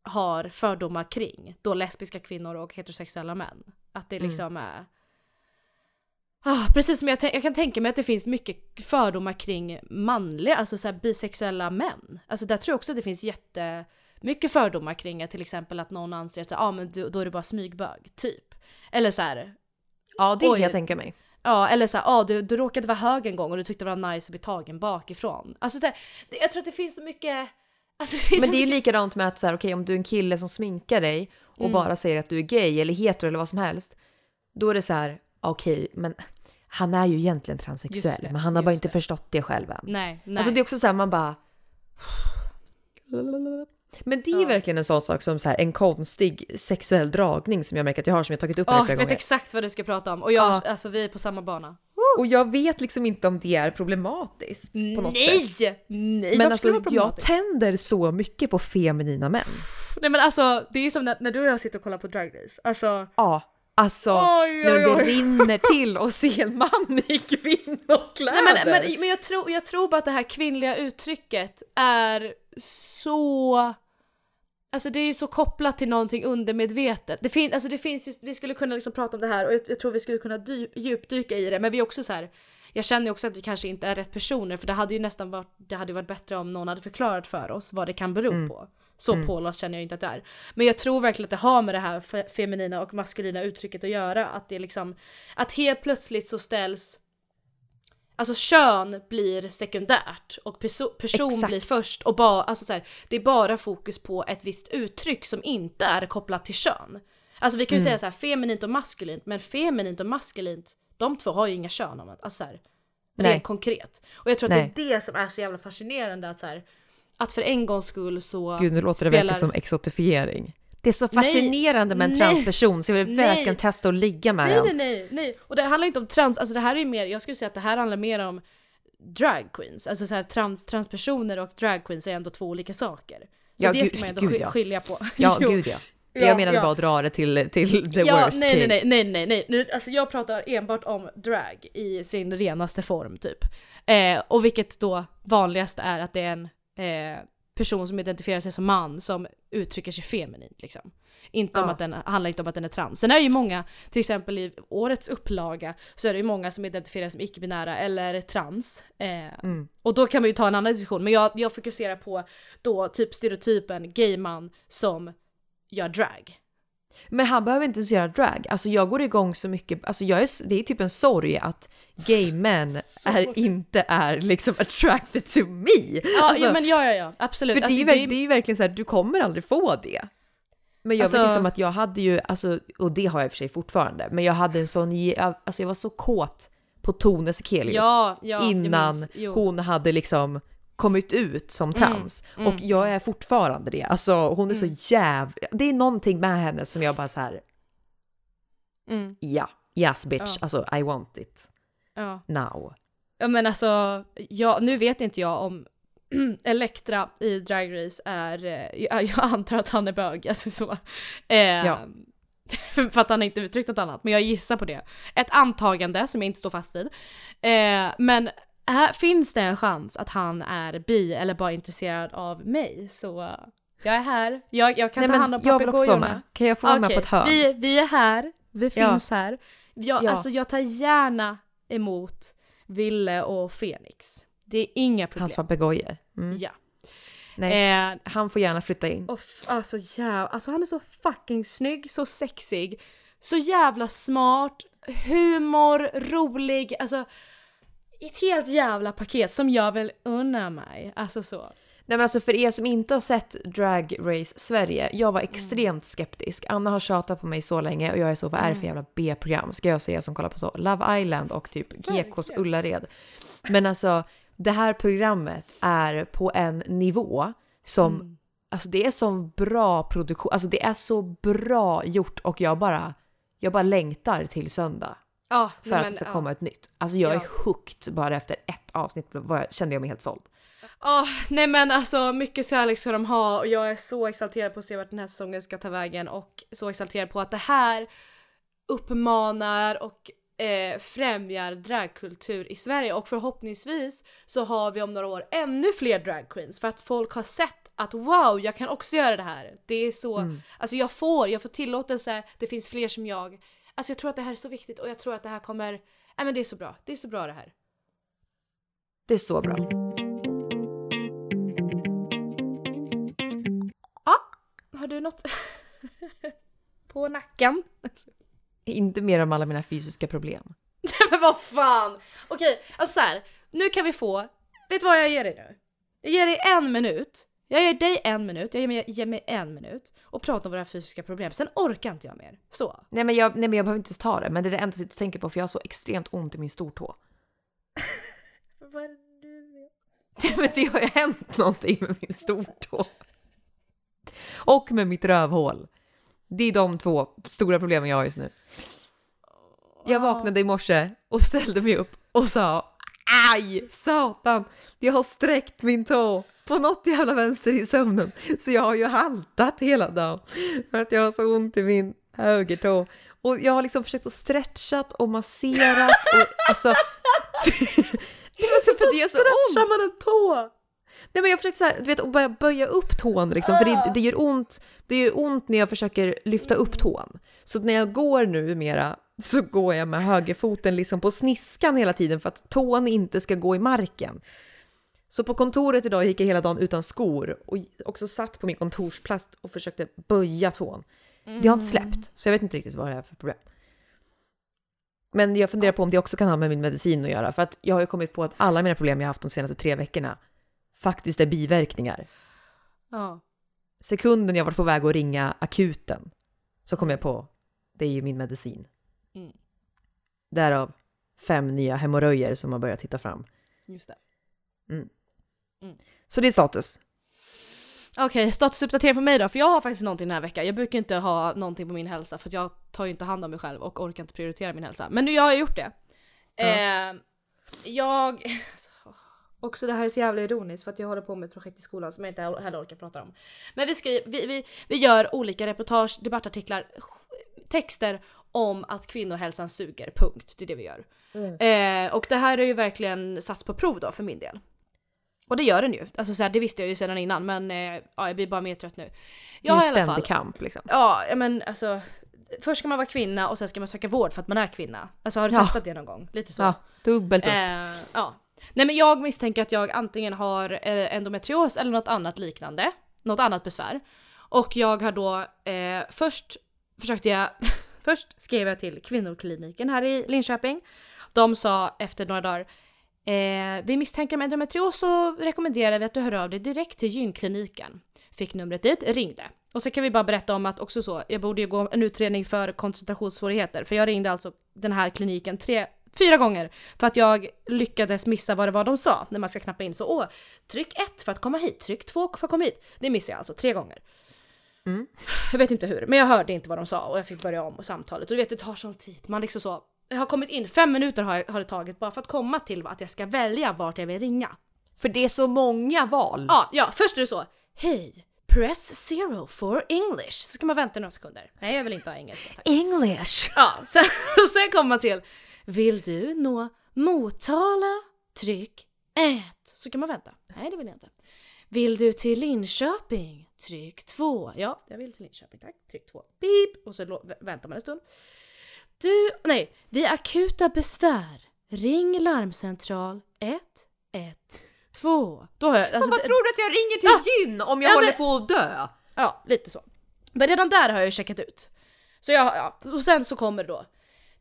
har fördomar kring. Då lesbiska kvinnor och heterosexuella män. Att det Mm. liksom är... Ah, precis som jag, jag kan tänka mig att det finns mycket fördomar kring manliga, alltså så bisexuella män. Alltså där tror jag också att det finns jättemycket fördomar kring att till exempel att någon anser att ah, men då är du bara smygbög, typ. Eller så här, ja det kan jag tänka mig. Ja, eller såhär, ah, du, du råkade vara hög en gång och du tyckte det var nice att bli tagen bakifrån. Alltså det, det, jag tror att det finns så mycket... Alltså det Men det är ju likadant med att så här, okej, om du är en kille som sminkar dig och Mm. bara säger att du är gay eller hetero eller vad som helst. Då är det så här, okej, men han är ju egentligen transsexuell, det, men han har bara inte det. förstått det själv än. Nej, nej. Alltså det är också så här, man bara... Men det är Ja. verkligen en sån sak som så här, en konstig sexuell dragning som jag märker att jag har som jag tagit upp Åh, här jag flera vet gånger. exakt vad du ska prata om och jag, Ja. alltså vi är på samma bana. Och jag vet liksom inte om det är problematiskt på något sätt. Nej! Nej, Men alltså det jag tänder så mycket på feminina män. Nej men alltså, det är som när, när du och jag sitter och kollar på Drag Race. Alltså, Ja, alltså oj när oj det oj. rinner till och se en man i kvinnokläder. Nej men, men, men jag, tror, jag tror bara att det här kvinnliga uttrycket är så... Alltså det är ju så kopplat till någonting undermedvetet. Det, fin, alltså det finns ju, vi skulle kunna liksom prata om det här och jag, jag tror vi skulle kunna dy, djupdyka i det men vi är också så här. Jag känner ju också att vi kanske inte är rätt personer för det hade ju nästan varit, det hade varit bättre om någon hade förklarat för oss vad det kan bero Mm. på. Så Mm. påläst känner jag inte att det är. Men jag tror verkligen att det har med det här fe- feminina och maskulina uttrycket att göra. Att det är liksom, att helt plötsligt så ställs Alltså kön blir sekundärt och perso- person Exakt. blir först och bara, alltså så här, det är bara fokus på ett visst uttryck som inte är kopplat till kön. Alltså vi kan ju Mm. säga så här feminint och maskulint, men feminint och maskulint, de två har ju inga kön om att, alltså så här, Nej. rent konkret. Och jag tror att Nej. det är det som är så jävla fascinerande att så här, att för en gångs skull så Gud, nu låter det spelar- verkligen som exotifiering. Det är så Nej, fascinerande med en nej, transperson så jag vill nej. verkligen testa att ligga med Nej den. nej nej nej! Och det handlar inte om trans, alltså det här är mer, jag skulle säga att det här handlar mer om drag queens. Alltså så här, trans, transpersoner och drag queens är ändå två olika saker. Så Ja, det gud- ska man ändå gud, ja. skilja på. Ja, gud ja. Ja, jag menade ja. bara att dra det till, till the ja, worst nej, case. nej, nej, nej, nej, nej. Alltså jag pratar enbart om drag i sin renaste form typ. Eh, och vilket då vanligast är att det är en eh, person som identifierar sig som man som uttrycker sig feminint liksom. Inte om Ja. att den, handlar inte om att den är trans. Sen är det ju många, till exempel i årets upplaga, så är det ju många som identifierar sig som icke-binära eller trans. Eh, Mm. och då kan man ju ta en annan diskussion, men jag, jag fokuserar på då typ stereotypen gay man som gör drag. Men han behöver inte ens göra drag. Alltså jag går igång så mycket, alltså jag är, det är typ en sorg att gay men är, inte är liksom attracted to me. Ja, Alltså, ja men ja, ja, ja, absolut. För det, är ju, Alltså, verk- det är ju verkligen så här, du kommer aldrig få det. Men jag Alltså- vet liksom att jag hade ju, alltså, och det har jag i och för sig fortfarande, men jag hade en sån, alltså jag var så kåt på Tone Sekelius ja, ja, innan minns. Hon hade liksom kommit ut som trans. mm, och jag är fortfarande det. Alltså hon är så jävla... Det är någonting med henne som jag bara så här, Mm, ja, yes bitch, Ja. alltså I want it ja. now. ja men alltså, ja, nu vet inte jag om Elektra i Drag Race är, eh, jag, jag antar att han är bög, alltså så. Eh, Ja. för, för att han inte uttryckt något annat, men jag gissar på det. Ett antagande som jag inte står fast vid. Eh, men här finns det en chans att han är bi eller bara intresserad av mig, så jag är här. Jag, jag kan Nej ta hand om papegojorna. med. Kan jag få vara med Okej, på ett hörn? Vi, vi är här, vi Ja. finns här. Jag, Ja. Alltså jag tar gärna emot Ville och Fenix. Det är inga problem. Hans papegojor. Mm. Ja. Nej, Eh, han får gärna flytta in. och f- alltså jävla, alltså han är så fucking snygg, så sexig, så jävla smart, humor, rolig, alltså ett helt jävla paket som jag vill unna mig. Alltså så. Nej men alltså för er som inte har sett Drag Race Sverige, jag Mm. var extremt skeptisk. Anna har tjatat på mig så länge och jag är så, vad är det Mm. för jävla B-program? Ska jag säga som kollar på så Love Island och typ GKs. Ullared. Men alltså det här programmet är på en nivå som, Mm. alltså det är så bra produktion, alltså det är så bra gjort och jag bara, jag bara längtar till söndag Ja, för nej, att men, det ska ja. komma ett nytt. Alltså jag Ja. är hooked bara efter ett avsnitt jag, kände jag mig helt såld. Ja, nej men alltså mycket kärlek ska de ha och jag är så exalterad på att se vart den här säsongen ska ta vägen och så exalterad på att det här uppmanar och eh, främjar dragkultur i Sverige och förhoppningsvis så har vi om några år ännu fler dragqueens för att folk har sett att wow, jag kan också göra det här. Det är så, Mm. alltså jag får, jag får tillåtelse, det finns fler som jag. Alltså jag tror att det här är så viktigt och jag tror att det här kommer, nej men det är så bra, det är så bra det här. Det är så bra. Har du något på nacken? Inte mer om alla mina fysiska problem. Men vad fan! Okej, alltså så här. Nu kan vi få, vet du vad jag ger dig nu? Jag ger dig en minut, jag ger dig en minut, jag ger mig, ger mig en minut och prata om våra fysiska problem. Sen orkar inte jag mer. Så. Nej men, jag, nej men jag behöver inte ta det, men det är det enda jag sitter och tänker på för jag har så extremt ont i min stortå. Vad är det du vet? Nej, men det har ju hänt någonting med min stortå. Och med mitt rövhål. Det är de två stora problemen jag har just nu. Jag vaknade i morse och ställde mig upp och sa Aj! Satan! Jag har sträckt min tå på något jävla vänster i sömnen. Så jag har ju haltat hela dagen för att jag har så ont i min högertå. Och jag har liksom försökt att stretchat och masserat och alltså... det var så, för det är så ont. man en tå? Nej men jag försökte så här, du vet, att börja böja upp tån liksom, för det, det gör ont. Det gör ont när jag försöker lyfta upp tån. Så när jag går nu mera så går jag med högerfoten liksom på sniskan hela tiden för att tån inte ska gå i marken. Så på kontoret idag gick jag hela dagen utan skor och också satt på min kontorsplats och försökte böja tån. Det har inte släppt, så jag vet inte riktigt vad det är för problem. Men jag funderar på om det också kan ha med min medicin att göra, för att jag har ju kommit på att alla mina problem jag haft de senaste tre veckorna faktiskt är biverkningar. Ja. Sekunden jag var på väg att ringa akuten så kom jag på, det är ju min medicin. Mm. Därav fem nya hemorrojder som har börjat titta fram. Just det. Så det är status. Okej, statusuppdatering för mig då, för jag har faktiskt någonting den här veckan. Jag brukar inte ha någonting på min hälsa för att jag tar ju inte hand om mig själv och orkar inte prioritera min hälsa. Men nu har jag gjort det. Ja. Eh, jag... Också det här är så jävla ironiskt för att jag håller på med ett projekt i skolan som jag inte heller orkar prata om. Men vi, skriver, vi, vi, vi gör olika reportage, debattartiklar, texter om att kvinnohälsan suger, punkt. Det är det vi gör. Eh, och det här är ju verkligen satts på prov då för min del. Och det gör den ju. Alltså så här, det visste jag ju sedan innan men eh, ja, jag blir bara mer trött nu. Det är Jag har i alla ständig fall, kamp liksom. Ja, ja, men alltså. Först ska man vara kvinna och sen ska man söka vård för att man är kvinna. Alltså har du Ja. testat det någon gång? Lite så. Ja, dubbelt upp. Eh, ja. Nej men jag misstänker att jag antingen har eh, endometrios eller något annat liknande. Något annat besvär. Och jag har då eh, först försökte jag, först skrev jag till kvinnokliniken här i Linköping. De sa efter några dagar Eh, vi misstänker med endometrios så rekommenderar vi att du hör av dig direkt till gynkliniken. Fick numret dit, ringde. Och så kan vi bara berätta om att också så, jag borde ju gå en utredning för koncentrationssvårigheter. För jag ringde alltså den här kliniken tre, fyra gånger för att jag lyckades missa vad det var de sa när man ska knappa in. Så åh, tryck ett för att komma hit, tryck två för att komma hit. Det missade jag alltså tre gånger. Mm. Jag vet inte hur, men jag hörde inte vad de sa och jag fick börja om och samtalet. Och du vet, det tar sån tid. Man liksom så, jag har kommit in, fem minuter har, jag, har det tagit bara för att komma till att jag ska välja vart jag vill ringa. För det är så många val. Ja, ja, först är det så. Hej, press zero for English. Så ska man vänta några sekunder. Nej, jag vill inte ha engelska tack. English! Ja, sen, sen kommer man till. Vill du nå Motala? Tryck 1. Så kan man vänta. Nej, det vill jag inte. Vill du till Linköping? Tryck 2. Ja, jag vill till Linköping, tack. Tryck 2. Beep! Och så väntar man en stund. Du, nej, vid akuta besvär, ring larmcentral 112. Då har jag, alltså, Vad tror du att jag ringer till Ja. gyn om jag Ja, håller men- på att dö? Ja, lite så. Men redan där har jag ju checkat ut. Så jag, ja, och sen så kommer det då.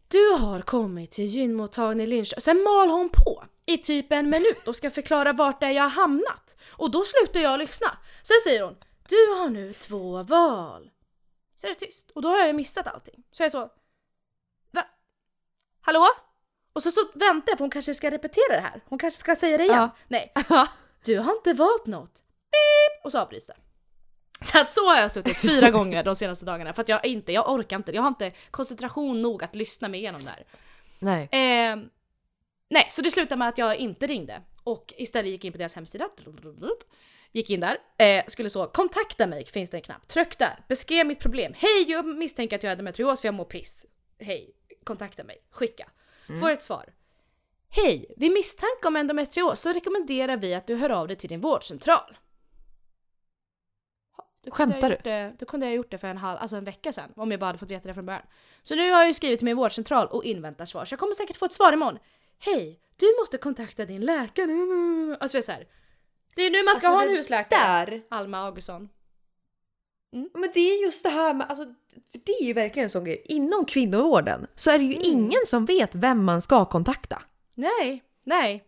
Du har kommit till gynmottagning i Linköping. Sen mal hon på i typ en minut och ska förklara vart det är jag har hamnat. Och då slutar jag lyssna. Sen säger hon, du har nu två val. Så är det tyst. Och då har jag ju missat allting. Så jag är så, va? Hallå? Och så, så väntar jag för hon kanske ska repetera det här. Hon kanske ska säga det igen. Ja. Nej. Du har inte valt något. Beep! Och så avbryts det. Så att så har jag suttit fyra gånger de senaste dagarna för att jag inte, jag orkar inte, jag har inte koncentration nog att lyssna mig igenom det här. Nej. Eh, nej, så det slutade med att jag inte ringde och istället gick in på deras hemsida. Gick in där, eh, skulle så kontakta mig, finns det en knapp. Tryck där, beskrev mitt problem. Hej, jag misstänker att jag är endometrios för jag mår piss. Hej, kontakta mig, skicka. Får ett svar. Hej, vid misstanke om endometrios så rekommenderar vi att du hör av dig till din vårdcentral. Då Skämtar det, Då kunde jag ha gjort det för en, halv, alltså en vecka sedan om jag bara hade fått veta det från början. Så nu har jag ju skrivit till min vårdcentral och inväntar svar så jag kommer säkert få ett svar imorgon. Hej, du måste kontakta din läkare. Alltså så här. Det är nu man ska Alltså, ha en husläkare. Där! Alma Augustsson. Men det är just det här med, alltså, för det är ju verkligen en sån grej. Inom kvinnovården så är det ju Mm. ingen som vet vem man ska kontakta. Nej, nej.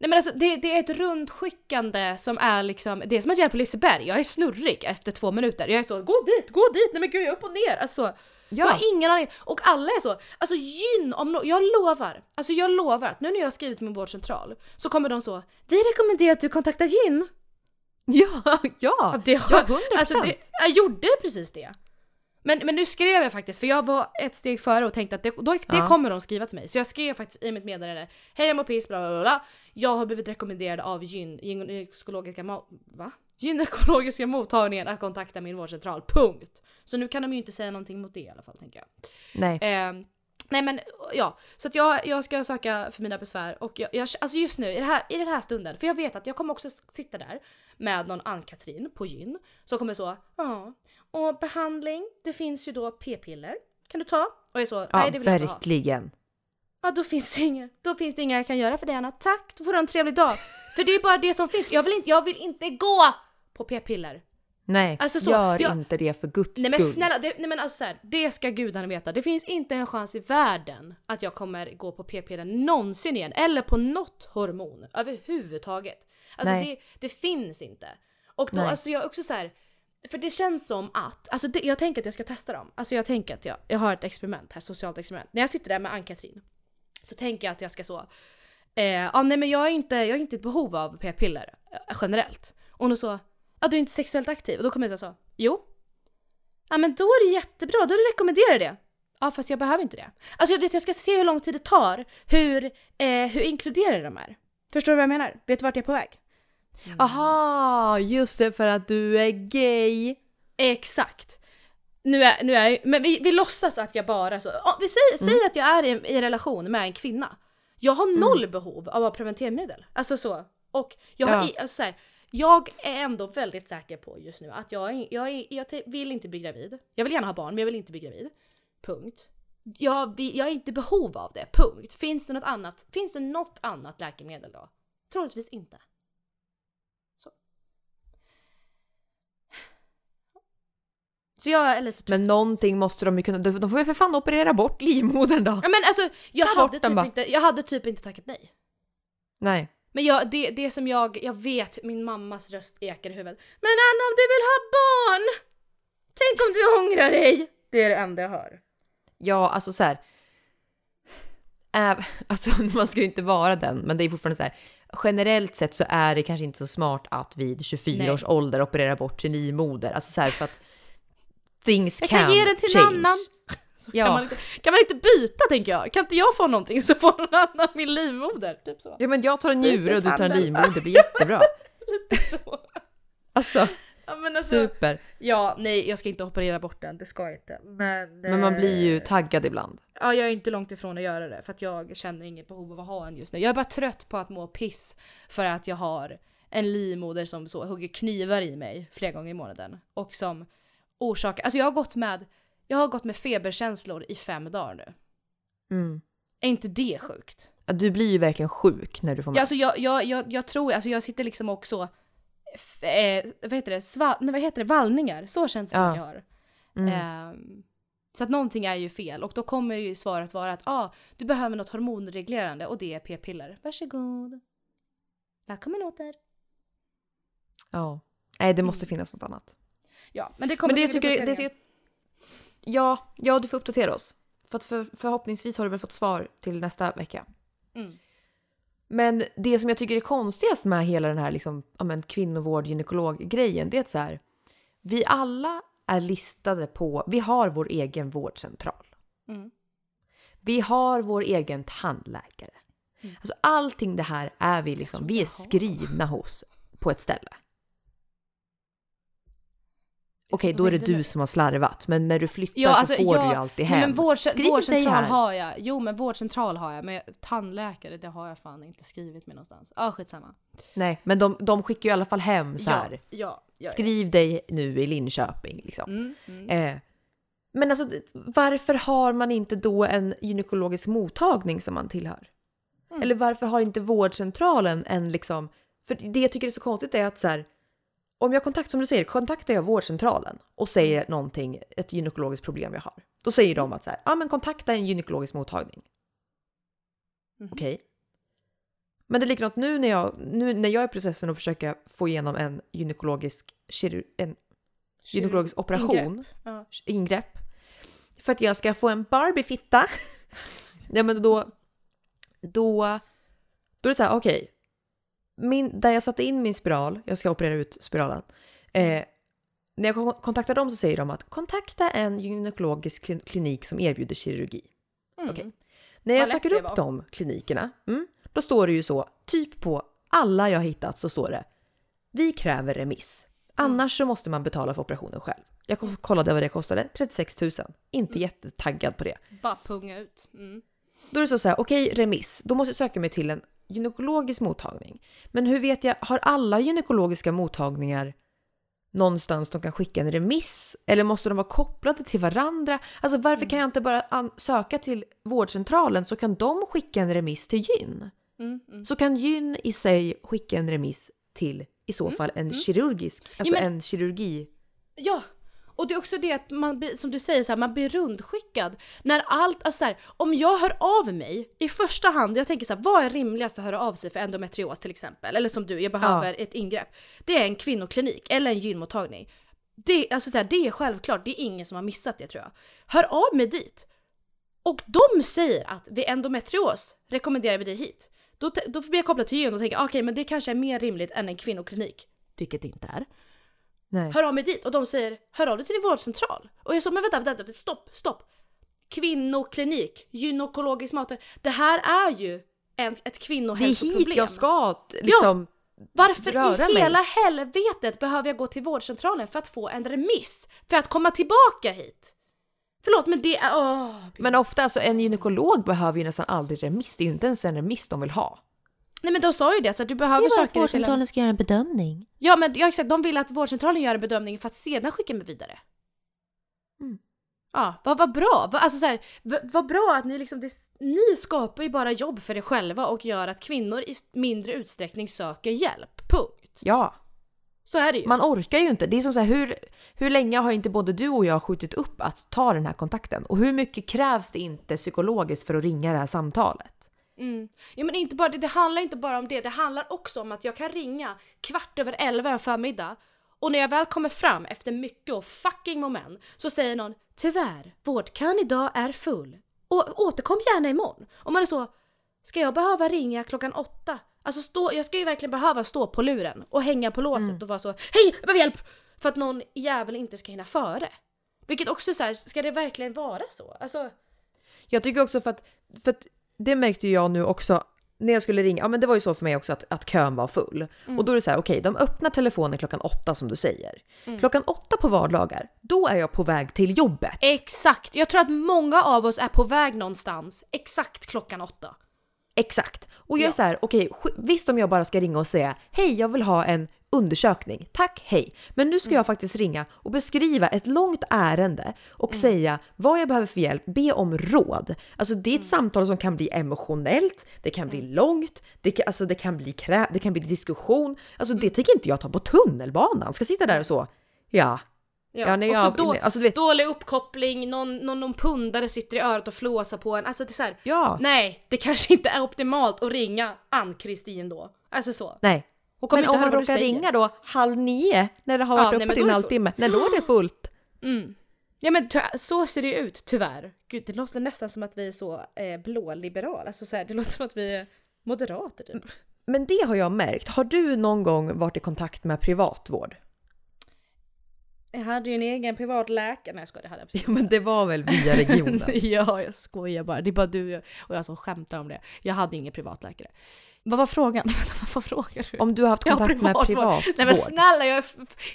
Nej men alltså det, det är ett rundskickande som är liksom, det är som att jag är på Liseberg, jag är snurrig efter två minuter. Jag är så, gå dit, gå dit, nej men gud jag är upp och ner. Alltså, Jag har ingen aning. Och alla är så, alltså gyn om no jag lovar, alltså jag lovar att nu när jag har skrivit min vårdcentral så kommer de så, vi rekommenderar att du kontaktar gyn. Ja, ja, Ja, det ja, har, 100%. alltså det, jag gjorde precis det. Men, men nu skrev jag faktiskt, för jag var ett steg före och tänkte att det, då, det Ja. kommer de skriva till mig. Så jag skrev faktiskt i mitt meddelande, hej jag mår piss, bla bla bla. Jag har blivit rekommenderad av gyn, gynekologiska, mo- va? Gynekologiska mottagningen att kontakta min vårdcentral, punkt. Så nu kan de ju inte säga någonting mot det i alla fall tänker jag. Nej. Eh, nej men ja, så att jag, jag ska söka för mina besvär och jag, jag, alltså just nu i, det här, i den här stunden, för jag vet att jag kommer också sitta där med någon Ann-Katrin på gyn som kommer så, ja, och behandling, det finns ju då p-piller, kan du ta? Och jag så, Ja, nej det vill jag inte ha. verkligen. Ja då finns det inget, då finns det inget jag kan göra för dig Anna, tack, då får du en trevlig dag. För det är bara det som finns. Jag vill inte, jag vill inte gå på p-piller. Nej, Alltså så, gör jag- inte det för guds Nej men skull. snälla, det, nej men alltså så här, det ska gudarna veta. Det finns inte en chans i världen att jag kommer gå på p-piller någonsin igen. Eller på något hormon överhuvudtaget. Alltså Nej. det, det finns inte. Och då, Nej. alltså jag också så här. För det känns som att, alltså det, jag tänker att jag ska testa dem. Alltså jag tänker att jag, jag har ett experiment här, socialt experiment. När jag sitter där med Ann-Katrin så tänker jag att jag ska så, eh, ja nej men jag är inte, jag är inte i ett behov av p-piller eh, generellt. Och hon så, ja du är inte sexuellt aktiv. Och då kommer jag säga så, jo. Ja men då är det jättebra, då rekommenderar det. Ja fast jag behöver inte det. Alltså jag, vet, jag ska se hur lång tid det tar, hur, eh, hur inkluderade de är. Förstår du vad jag menar? Vet du vart jag är på väg? Aha, just det för att du är gay. Exakt. Nu är, nu är men vi, vi låtsas att jag bara så, vi säger, säger att jag är i, i relation med en kvinna. Jag har noll behov av preventivmedel. Alltså så. Och jag, har, Ja. i- alltså så här, jag är ändå väldigt säker på just nu att jag, jag, jag vill inte bli gravid. Jag vill gärna ha barn men jag vill inte bli gravid. Punkt. Jag, jag är inte i behov av det. Punkt. Finns det något annat? Finns det något annat läkemedel då? Troligtvis inte. Så. Så jag är lite trött Men någonting måste de ju kunna, de får väl för fan operera bort livmodern då. Ja men alltså jag Ta hade, typ bara. inte, jag hade typ inte tackat nej. Nej. Men jag, det, det som jag, jag vet min mammas röst ekar i huvudet. Men Anna om du vill ha barn! Tänk om du ångrar dig! Det är det enda jag hör. Ja, alltså så här. Äh, alltså man ska ju inte vara den, men det är fortfarande så här. Generellt sett så är det kanske inte så smart att vid 24 Nej. års ålder operera bort sin livmoder. Alltså så här för att things Jag can kan ge den till change. annan. Så Ja. kan, man inte, kan man inte byta tänker jag? Kan inte jag få någonting så får någon annan min livmoder? Typ så. Ja men jag tar en njure och du tar en livmoder, det blir jättebra. så. Alltså, Ja, alltså, super. ja, nej jag ska inte operera bort den, det ska jag inte. Men, Men man blir ju eh, taggad ibland. Ja, jag är inte långt ifrån att göra det för att jag känner inget behov av att ha en just nu. Jag är bara trött på att må piss för att jag har en livmoder som så hugger knivar i mig flera gånger i månaden och som orsakar, alltså jag har gått med, jag har gått med feberkänslor i fem dagar nu. Mm. Är inte det sjukt? Ja, du blir ju verkligen sjuk när du får Ja, mens. alltså jag, jag, jag, jag tror, alltså jag sitter liksom också, eh, vad heter det, Sva, nej, vad heter det, vallningar, så känns det som Ja. att jag har. Mm. Ehm, så att någonting är ju fel och då kommer ju svaret vara att ah, du behöver något hormonreglerande och det är p-piller. Varsågod. Välkommen åter. Ja. Nej, det Mm. måste finnas något annat. Ja, men det kommer Men det jag tycker, det ja, ja, du får uppdatera oss. För, för förhoppningsvis har du väl fått svar till nästa vecka. Mm. Men det som jag tycker är konstigast med hela den här liksom, ja, men, kvinnovård, gynekolog-grejen, det är att så här, vi alla är listade på, vi har vår egen vårdcentral. Mm. Vi har vår egen tandläkare. Mm. Alltså allting det här är vi liksom, vi är skrivna hos på ett ställe. Okej, då är det du som har slarvat, men när du flyttar Ja, så alltså, får jag- du ju alltid Nej, hem. men vårdce- Skriv dig vårdcentral här. har jag. Jo men vårdcentral har jag men tandläkare det har jag fan inte skrivit mig någonstans. Ja ah, skitsamma. Nej, men de, de skickar ju i alla fall hem så här. Ja, ja, ja, Skriv dig nu i Linköping liksom. Mm, mm. Eh, men alltså varför har man inte då en gynekologisk mottagning som man tillhör? Mm. Eller varför har inte vårdcentralen en liksom... För det jag tycker är så konstigt är att så här, om jag kontaktar, som du säger, kontaktar jag vårdcentralen och säger någonting, ett gynekologiskt problem jag har. Då säger de att så här, ja men kontakta en gynekologisk mottagning. Mhm. Okej. Men det är likadant nu när jag, nu när jag är i processen och försöker få igenom en gynekologisk, kirur, en gynekologisk operation, Ingrepp. Ja. ingrepp. För att jag ska få en Barbie-fitta. ja men då, då, då är det så här, okej. Min, där jag satte in min spiral, jag ska operera ut spiralen. Eh, när jag kon- kontaktar dem så säger de att kontakta en gynekologisk klin- klinik som erbjuder kirurgi. Mm. Okej. När jag söker upp de klinikerna, mm, då står det ju så, typ på alla jag hittat så står det Vi kräver remiss. Mm. Annars så måste man betala för operationen själv. Jag ko- kollade vad det kostade, 36 000. Inte Mm. jättetaggad på det. Bara punga ut. Mm. Då är det så så här, okej remiss, då måste jag söka mig till en gynekologisk mottagning. Men hur vet jag, har alla gynekologiska mottagningar någonstans de kan skicka en remiss? Eller måste de vara kopplade till varandra? Alltså varför kan jag inte bara söka till vårdcentralen så kan de skicka en remiss till gyn? Mm, mm. så kan gyn i sig skicka en remiss till i så fall en kirurgisk, alltså men- en kirurgi. Ja! Och det är också det att man blir, som du säger, så här, man blir rundskickad. När allt, alltså så här, om jag hör av mig, i första hand, jag tänker så här, vad är rimligast att höra av sig för endometrios till exempel? Eller som du, jag behöver ett ingrepp. Det är en kvinnoklinik eller en gynmottagning. Det, alltså så här, det är självklart, det är ingen som har missat det tror jag. Hör av mig dit! Och de säger att vid endometrios rekommenderar vi dig hit. Då, då blir jag kopplad till gyn och tänker okej men det kanske är mer rimligt än en kvinnoklinik. Vilket det inte är. Nej. Hör av mig dit och de säger hör av dig till din vårdcentral. Och jag sa men vänta, vänta, vänta stopp, stopp. Kvinnoklinik, gynekologisk mat. Det här är ju en, ett Det är kvinnohälsoproblem. hit jag ska liksom. Varför röra i mig. hela helvetet behöver jag gå till vårdcentralen för att få en remiss? För att komma tillbaka hit? Förlåt men det är... Åh, Men ofta, alltså en gynekolog behöver ju nästan aldrig remiss. Det är ju inte ens en remiss de vill ha. Nej men de sa ju det, så att du behöver söka dig till en... ska göra en bedömning. Ja men ja, exakt, de vill att vårdcentralen gör en bedömning för att sedan skicka mig vidare. Mm. Ja, vad, vad bra! Vad, alltså så här, vad, vad bra att ni liksom, det, ni skapar ju bara jobb för er själva och gör att kvinnor i mindre utsträckning söker hjälp. Punkt. Ja, Så är det ju. man orkar ju inte. Det är som så här, hur, hur länge har inte både du och jag skjutit upp att ta den här kontakten? Och hur mycket krävs det inte psykologiskt för att ringa det här samtalet? Mm. Ja, men inte bara, det, det handlar inte bara om det, det handlar också om att jag kan ringa kvart över elva en förmiddag och när jag väl kommer fram efter mycket och fucking moment så säger någon tyvärr, vårdkön idag är full. Och återkom gärna imorgon. Och man är så, ska jag behöva ringa klockan åtta? Alltså stå, jag ska ju verkligen behöva stå på luren och hänga på låset och vara så hej, jag behöver hjälp! För att någon jävel inte ska hinna före. Vilket också är så här, ska det verkligen vara så? Alltså, Jag tycker också för att, för att det märkte jag nu också när jag skulle ringa. Ja, men det var ju så för mig också att, att kön var full och då är det så här. Okej, de öppnar telefonen klockan åtta som du säger. Klockan åtta på vardagar, då är jag på väg till jobbet. Exakt! Jag tror att många av oss är på väg någonstans exakt klockan åtta. Exakt. Och jag är Ja. så här, okej, sk- visst om jag bara ska ringa och säga hej, jag vill ha en undersökning. Tack, hej. Men nu ska jag faktiskt ringa och beskriva ett långt ärende och säga vad jag behöver för hjälp, be om råd. Alltså det är ett samtal som kan bli emotionellt, det kan bli långt, det kan, alltså det kan bli krä, det kan bli diskussion. Alltså det tänker inte jag ta på tunnelbanan. Ska sitta där och så, ja. Ja, och jag, då, alltså vet, dålig uppkoppling, någon, någon, någon pundare sitter i örat och flåsar på en. Alltså det är så här, ja, nej, det kanske inte är optimalt att ringa Ann-Kristin då. Alltså så. nej. Hon kommer Men om man råkar ringa då halv nio när det har Ja, varit men till då en halvtimme, nej då är det fullt. Mm. Ja men så ser det ut, tyvärr. Gud, det låter nästan som att vi är så eh, blåliberala. Alltså så här, det låter som att vi är moderater typ. Men det har jag märkt. Har du någon gång varit i kontakt med privatvård? Jag hade ju en egen privat läkare. Nej jag skojar, det hade jag precis Ja, men det var väl via regionen? ja, jag skojar bara. Det är bara du och jag som skämtar om det. Jag hade ingen privatläkare. Vad var frågan? Vad var frågan? Om du har haft kontakt med privatvård. Nej men snälla, jag är,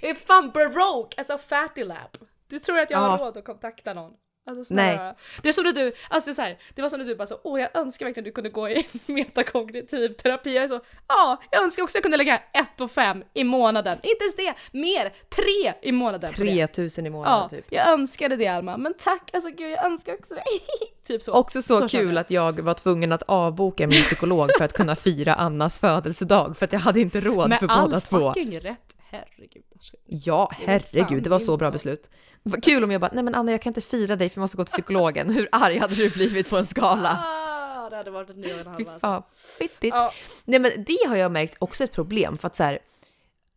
jag är fan broke! Alltså fatty lab. Du tror att jag har Ja. råd att kontakta någon? Alltså snälla. Det är som när du, alltså så här, det var som när du bara så, åh jag önskar verkligen att du kunde gå i metakognitiv terapi. Jag är så, ja, jag önskar också att jag kunde lägga 1 och 5 i månaden. Inte ens det, mer, 3 i månaden. på det. 3000 i månaden Ja, typ. jag önskade det Alma, men tack, alltså gud jag önskar också det. typ så. Också så, Så kul att jag var tvungen att avboka min psykolog för att kunna fira Annas födelsedag för att jag hade inte råd Med för all båda två. fucking rätt, herregud. Alltså. Ja, herregud, det var så bra beslut. Vad kul om jag bara, nej men Anna jag kan inte fira dig för jag måste gå till psykologen. Hur arg hade du blivit på en skala? Ah, det hade varit ett nio och en halv alltså. fittigt. Ja. Nej men det har jag märkt också ett problem för att så här,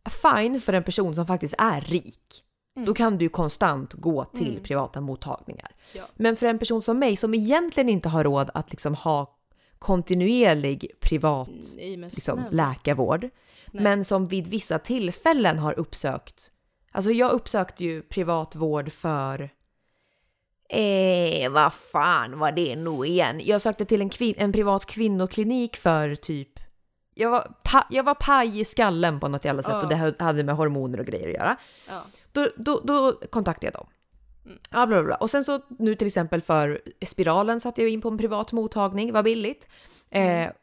fine för en person som faktiskt är rik. Då kan du konstant gå till Mm. privata mottagningar. Ja. Men för en person som mig som egentligen inte har råd att liksom ha kontinuerlig privat Nej liksom, läkarvård, Nej. men som vid vissa tillfällen har uppsökt, alltså jag uppsökte ju privat vård för Eh, vad fan var det nu igen? Jag sökte till en, kvin- en privat kvinnoklinik för typ... Jag var, pa- jag var paj i skallen på något jävla sätt Ja. och det hade med hormoner och grejer att göra. Ja. Då, då, då kontaktade jag dem. Mm. Ja, bla, bla, bla. Och sen så nu till exempel för spiralen satte jag in på en privat mottagning, var billigt. Mm. Eh,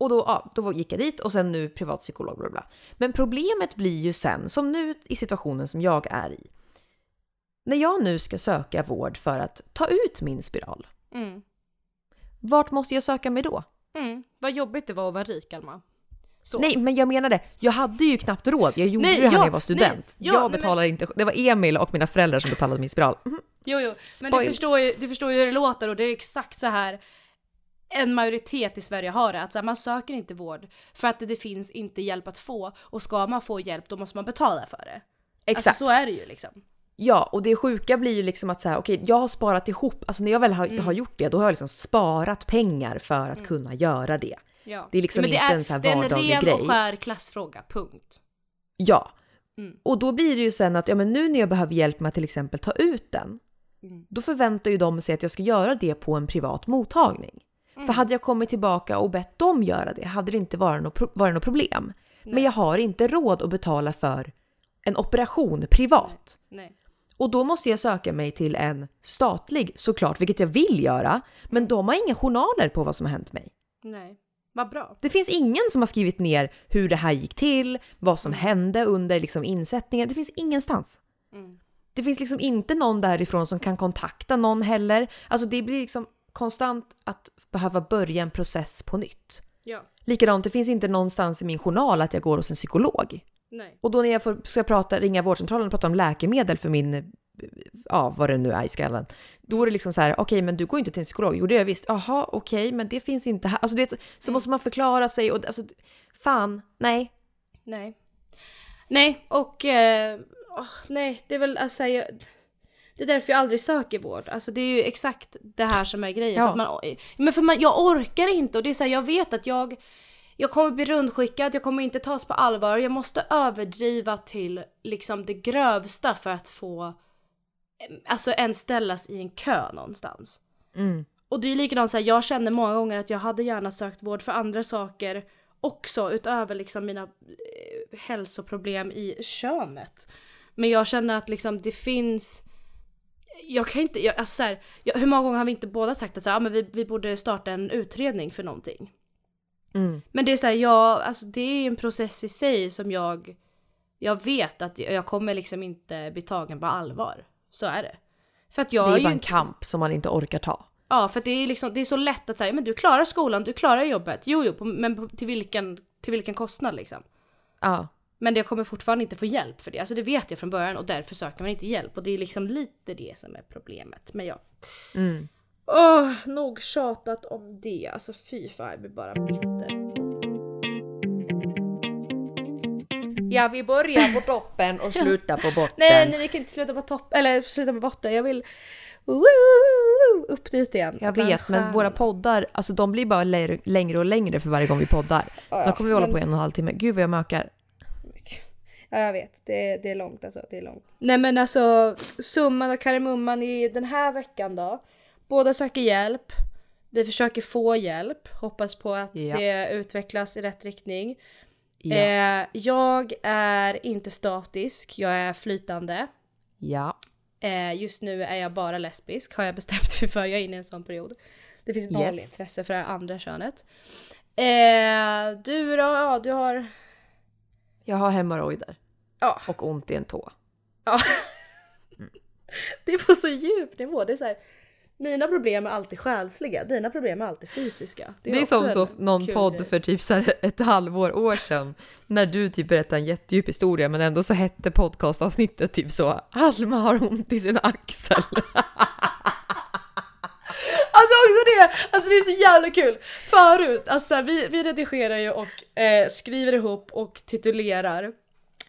och då, ja, då gick jag dit och sen nu privat psykolog, bla, bla. Men problemet blir ju sen, som nu i situationen som jag är i. När jag nu ska söka vård för att ta ut min spiral, Mm. vart måste jag söka mig då? Mm. Vad jobbigt det var att vara rik Alma. Så. Nej men jag menade, jag hade ju knappt råd. Jag gjorde Nej, det här ja, när jag var student. nej, ja, jag nej, men- inte, det var Emil och mina föräldrar som betalade min spiral. Mhm. Jo, jo. Men du förstår, ju, du förstår ju hur det låter och det är exakt så här en majoritet i Sverige har det. Att här, man söker inte vård för att det, det finns inte hjälp att få och ska man få hjälp då måste man betala för det. Exakt. Alltså så är det ju liksom. Ja, och det sjuka blir ju liksom att så här, okej, jag har sparat ihop, alltså när jag väl har, Mm. har gjort det, då har jag liksom sparat pengar för att kunna göra det. Ja. Det är liksom Men inte en så här Det är en vardaglig ren grej. och skär klassfråga, punkt. Ja. Mm. Och då blir det ju sen att, ja men nu när jag behöver hjälp med att till exempel ta ut den, Mm. då förväntar ju de sig att jag ska göra det på en privat mottagning. Mm. För hade jag kommit tillbaka och bett dem göra det hade det inte varit något, varit något problem. Men jag har inte råd att betala för en operation privat. Nej. Och då måste jag söka mig till en statlig såklart, vilket jag vill göra. Men de har inga journaler på vad som har hänt mig. Nej. Vad bra. Det finns ingen som har skrivit ner hur det här gick till, vad som hände under liksom insättningen. Det finns ingenstans. Mm. Det finns liksom inte någon därifrån som kan kontakta någon heller. Alltså det blir liksom konstant att behöva börja en process på nytt. Ja. Likadant, det finns inte någonstans i min journal att jag går hos en psykolog. Nej. Och då när jag får, ska prata, ringa vårdcentralen och prata om läkemedel för min, ja vad det nu är i skallen. Då är det liksom så här, okej men du går inte till en psykolog. Jo det gör jag visst. Jaha okej men det finns inte här. Alltså det, så måste man förklara sig och alltså, fan, nej. Nej. Nej, och... Eh, åh, nej, det är väl alltså, jag, Det är därför jag aldrig söker vård. Alltså det är ju exakt det här som är grejen. Ja. För man, men för man, jag orkar inte och det är så här, jag vet att jag... Jag kommer bli rundskickad, jag kommer inte tas på allvar. Jag måste överdriva till liksom det grövsta för att få... eh, Alltså ens ställas i en kö någonstans. Mm. Och det är likadant så här, jag känner många gånger att jag hade gärna sökt vård för andra saker också utöver liksom mina eh, hälsoproblem i könet. Men jag känner att liksom det finns jag kan inte, jag, alltså så här, jag, hur många gånger har vi inte båda sagt att så här, ah, men vi, vi borde starta en utredning för någonting? Mm. Men det är så här, jag, alltså det är en process i sig som jag, jag vet att jag kommer liksom inte bli tagen på allvar. Så är det. För att jag Det är ju bara en inte- kamp som man inte orkar ta. Ja, för det är, liksom, det är så lätt att säga men du klarar skolan, du klarar jobbet. Jo, jo, men till, vilken, till vilken kostnad liksom? Ja. Men jag kommer fortfarande inte få hjälp för det. Alltså det vet jag från början och därför söker man inte hjälp. Och det är liksom lite det som är problemet. Men ja. Mm. Åh, nog tjatat om det. Alltså fy fan, jag blir bara bitter. Ja, vi börjar på toppen och slutar på botten. Nej, nej, vi kan inte sluta på topp, eller sluta på botten. Jag vill woo, upp dit igen. Jag vet, men våra poddar, alltså de blir bara lä- längre och längre för varje gång vi poddar. Ja, Snart kommer vi hålla men- på en och en halv timme. Gud vad jag mökar. Ja jag vet, det, det är långt alltså. Det är långt. Nej men alltså summan och kardemumman i den här veckan då. Båda söker hjälp. Vi försöker få hjälp. Hoppas på att Ja. det utvecklas i rätt riktning. Ja. Eh, jag är inte statisk, jag är flytande. ja. Eh, just nu är jag bara lesbisk har jag bestämt mig för. Jag är inne i en sån period. Det finns noll Yes. intresse för det andra könet. Eh, du då? Ja, du har... Jag har hemorrojder Ja. och ont i en tå. Ja. Det är på så djup nivå. Det är så här, mina problem är alltid själsliga, dina problem är alltid fysiska. Det är, också som en så någon podd grej. för typ så ett halvår år sedan när du typ berättade en jättedjup historia men ändå så hette podcastavsnittet typ så Alma har ont i sin axel. Alltså också det! Alltså det är så jävla kul! Förut, alltså här, vi, vi redigerar ju och eh, skriver ihop och titulerar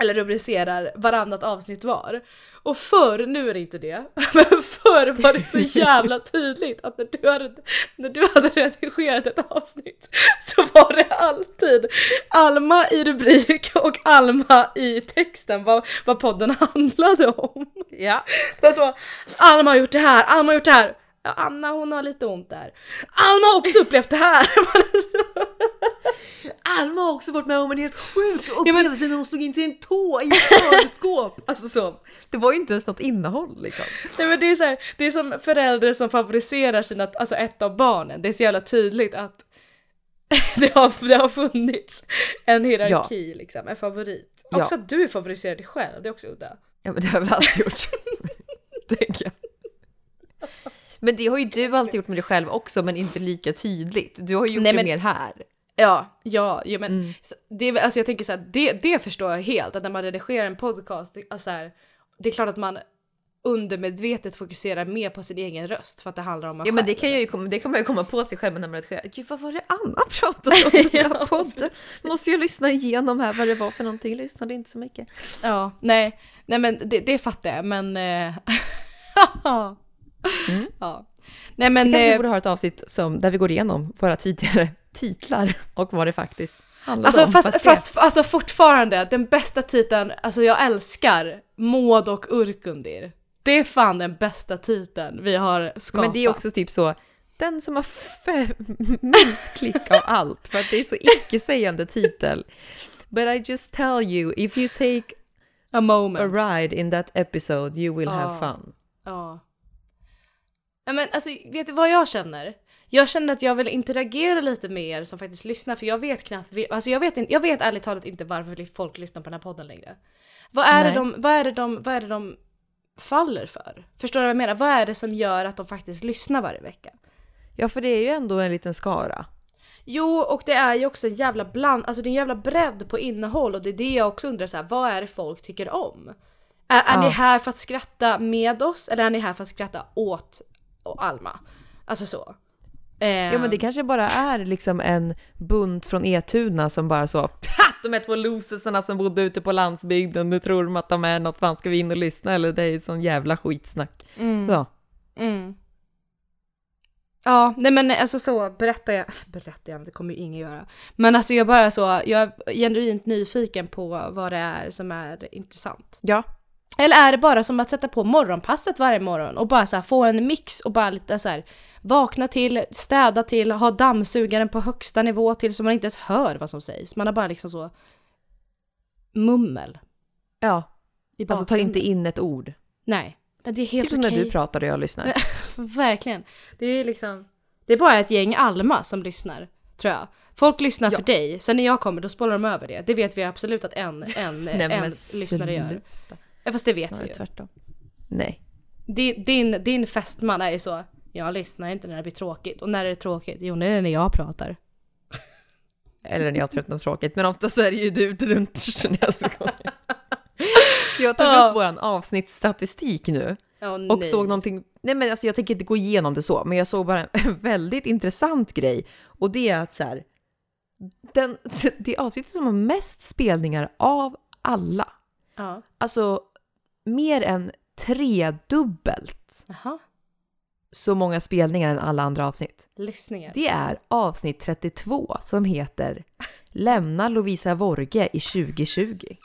eller rubricerar varannat avsnitt var. Och förr, nu är det inte det, men förr var det så jävla tydligt att när du hade, när du hade redigerat ett avsnitt så var det alltid Alma i rubrik och Alma i texten vad, vad podden handlade om. ja. Det var så, Alma har gjort det här, Alma har gjort det här. Ja, Anna hon har lite ont där. Alma har också upplevt det här. Alma har också varit med om en helt sjuk Ja, upplevelse när hon slog in sin tå i ett kylskåp. Alltså så. Det var ju inte ens något innehåll liksom. Nej, men det, är så här, det är som föräldrar som favoriserar sina, alltså ett av barnen. Det är så jävla tydligt att det har, det har funnits en hierarki liksom, en favorit. Ja. Också att du favoriserar dig själv, det är också udda. Ja men det har jag väl alltid gjort. Tänker jag. Men det har ju du alltid gjort med dig själv också, men inte lika tydligt. Du har ju gjort Nej, det men- mer här. Ja, ja, ja men Mm. det, alltså jag tänker så här, det, det förstår jag helt, att när man redigerar en podcast, det- alltså så här, det är klart att man undermedvetet fokuserar mer på sin egen röst för att det handlar om en Ja men det kan, jag ju det kan man ju komma på sig själv när man redigerar. Gud vad var det Anna pratade om i den här podden? Måste jag lyssna igenom här vad det var för någonting. Jag lyssnade inte så mycket. Ja, nej, nej men det, det fattar jag, men... Mm. Ja. Nej men... Vi kanske eh, borde ha ett avsnitt som, där vi går igenom våra tidigare titlar och vad det faktiskt handlade Alltså om. fast, fast alltså fortfarande, den bästa titeln, alltså jag älskar Maud och Urkundir. Det är fan den bästa titeln vi har skapat. Men det är också typ så, den som har minst klick av allt, för att det är så icke-sägande titel. But I just tell you, if you take a a moment. ride in that episode you will have Ja. fun. Ja. Nej, men alltså, vet du vad jag känner? Jag känner att jag vill interagera lite med er som faktiskt lyssnar för jag vet knappt, alltså jag vet, jag vet ärligt talat inte varför folk lyssnar på den här podden längre. Vad är, det de, vad, är det de, vad är det de faller för? Förstår du vad jag menar? Vad är det som gör att de faktiskt lyssnar varje vecka? Ja, för det är ju ändå en liten skara. Jo, och det är ju också en jävla bland, alltså det är en jävla bredd på innehåll och det är det jag också undrar så här, vad är det folk tycker om? Är, är Ja. ni här för att skratta med oss eller är ni här för att skratta åt Alma? Alltså så. Ja men det kanske bara är liksom en bunt från Etuna som bara så! De är två losersarna som bodde ute på landsbygden, nu tror de att de är något, fan ska vi in och lyssna eller det är sån jävla skitsnack. Mm. Så. Mm. Ja, nej men alltså så berättar jag, berättar jag, det kommer ju ingen göra. Men alltså jag bara så, jag är genuint nyfiken på vad det är som är intressant. Ja. Eller är det bara som att sätta på morgonpasset varje morgon och bara så få en mix och bara lite så här vakna till, städa till, ha dammsugaren på högsta nivå till så man inte ens hör vad som sägs. Man har bara liksom så mummel Ja, alltså tar inte in ett ord. Nej, men det är helt Typ okej. som när du pratar och jag lyssnar. Verkligen. Det är liksom, det är bara ett gäng Alma som lyssnar, tror jag. Folk lyssnar Ja. för dig, sen när jag kommer då spolar de över det. Det vet vi absolut att en, en, Nej, en lyssnare gör. Ja, fast det vet Snarare vi ju. tvärtom. Nej. Din, din, din fästman är ju så, jag lyssnar inte när det blir tråkigt. Och när är det tråkigt? Jo, det är när jag pratar. Eller när jag tröttnar på tråkigt, men ofta så är det ju du jag tog upp våran avsnittsstatistik nu. Ja, och nej. såg någonting, nej men alltså jag tänker inte gå igenom det så, men jag såg bara en väldigt intressant grej och det är att så här, den, det avsnittet som har mest spelningar av alla, Ja. alltså mer än tredubbelt Jaha. så många spelningar än alla andra avsnitt. Lyssningar. Det är avsnitt 32 som heter Lämna Lovisa Vorge i 2020.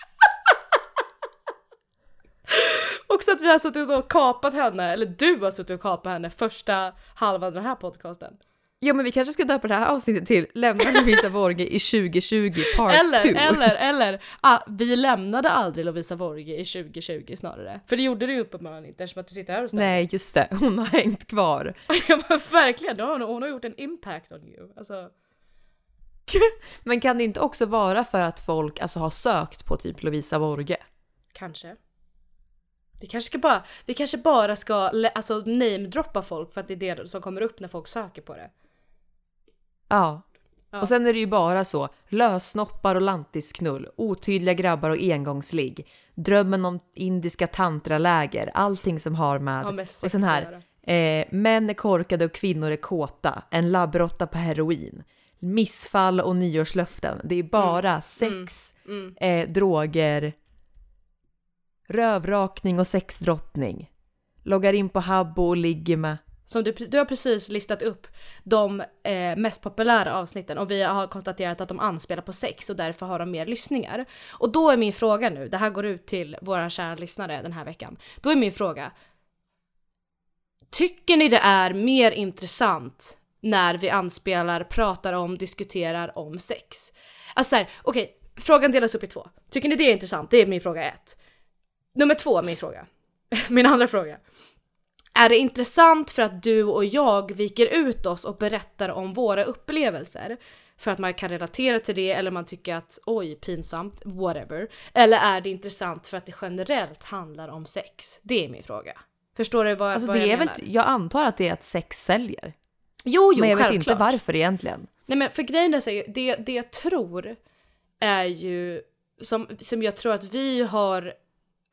Också att vi har suttit och kapat henne, eller du har suttit och kapat henne första halvan av den här podcasten. Ja men vi kanske ska döpa det här avsnittet till Lämna Lovisa Vorge i 2020 part 2. Eller, eller, eller, ah, vi lämnade aldrig Lovisa Vorge i 2020 snarare. För det gjorde du ju uppenbarligen inte eftersom att du sitter här och stämmer. Nej, just det. Hon har hängt kvar. Ja men verkligen, hon, hon har gjort en impact on you. Alltså, Men kan det inte också vara för att folk alltså, har sökt på typ Lovisa Vorge? kanske. Vi kanske, ska bara, vi kanske bara ska alltså, namedroppa folk för att det är det som kommer upp när folk söker på det. Ja. Ja. Och sen är det ju bara så. Lössnoppar och lantisknull, otydliga grabbar och engångsligg, drömmen om indiska tantraläger, allting som har med... Har med och sen här, eh, män är korkade och kvinnor är kåta, en labbråtta på heroin, missfall och nyårslöften. Det är bara sex, Mm. eh, droger, rövrakning och sexdrottning. Loggar in på Habbo och ligger med... Som du, du har precis listat upp de eh, mest populära avsnitten och vi har konstaterat att de anspelar på sex och därför har de mer lyssningar. Och då är min fråga nu, det här går ut till våra kära lyssnare den här veckan. Då är min fråga. Tycker ni det är mer intressant när vi anspelar, pratar om, diskuterar om sex? Alltså såhär, okej, frågan delas upp i två. Tycker ni det är intressant? Det är min fråga ett. Nummer två, min fråga. min andra fråga. Är det intressant för att du och jag viker ut oss och berättar om våra upplevelser? För att man kan relatera till det eller man tycker att oj pinsamt, whatever. Eller är det intressant för att det generellt handlar om sex? Det är min fråga. Förstår du vad, Alltså vad det jag är väl, menar? jag antar att det är att sex säljer. Jo, jo, men jag vet självklart. inte varför egentligen. Nej men för grejen är så det, det jag tror är ju, som, som jag tror att vi har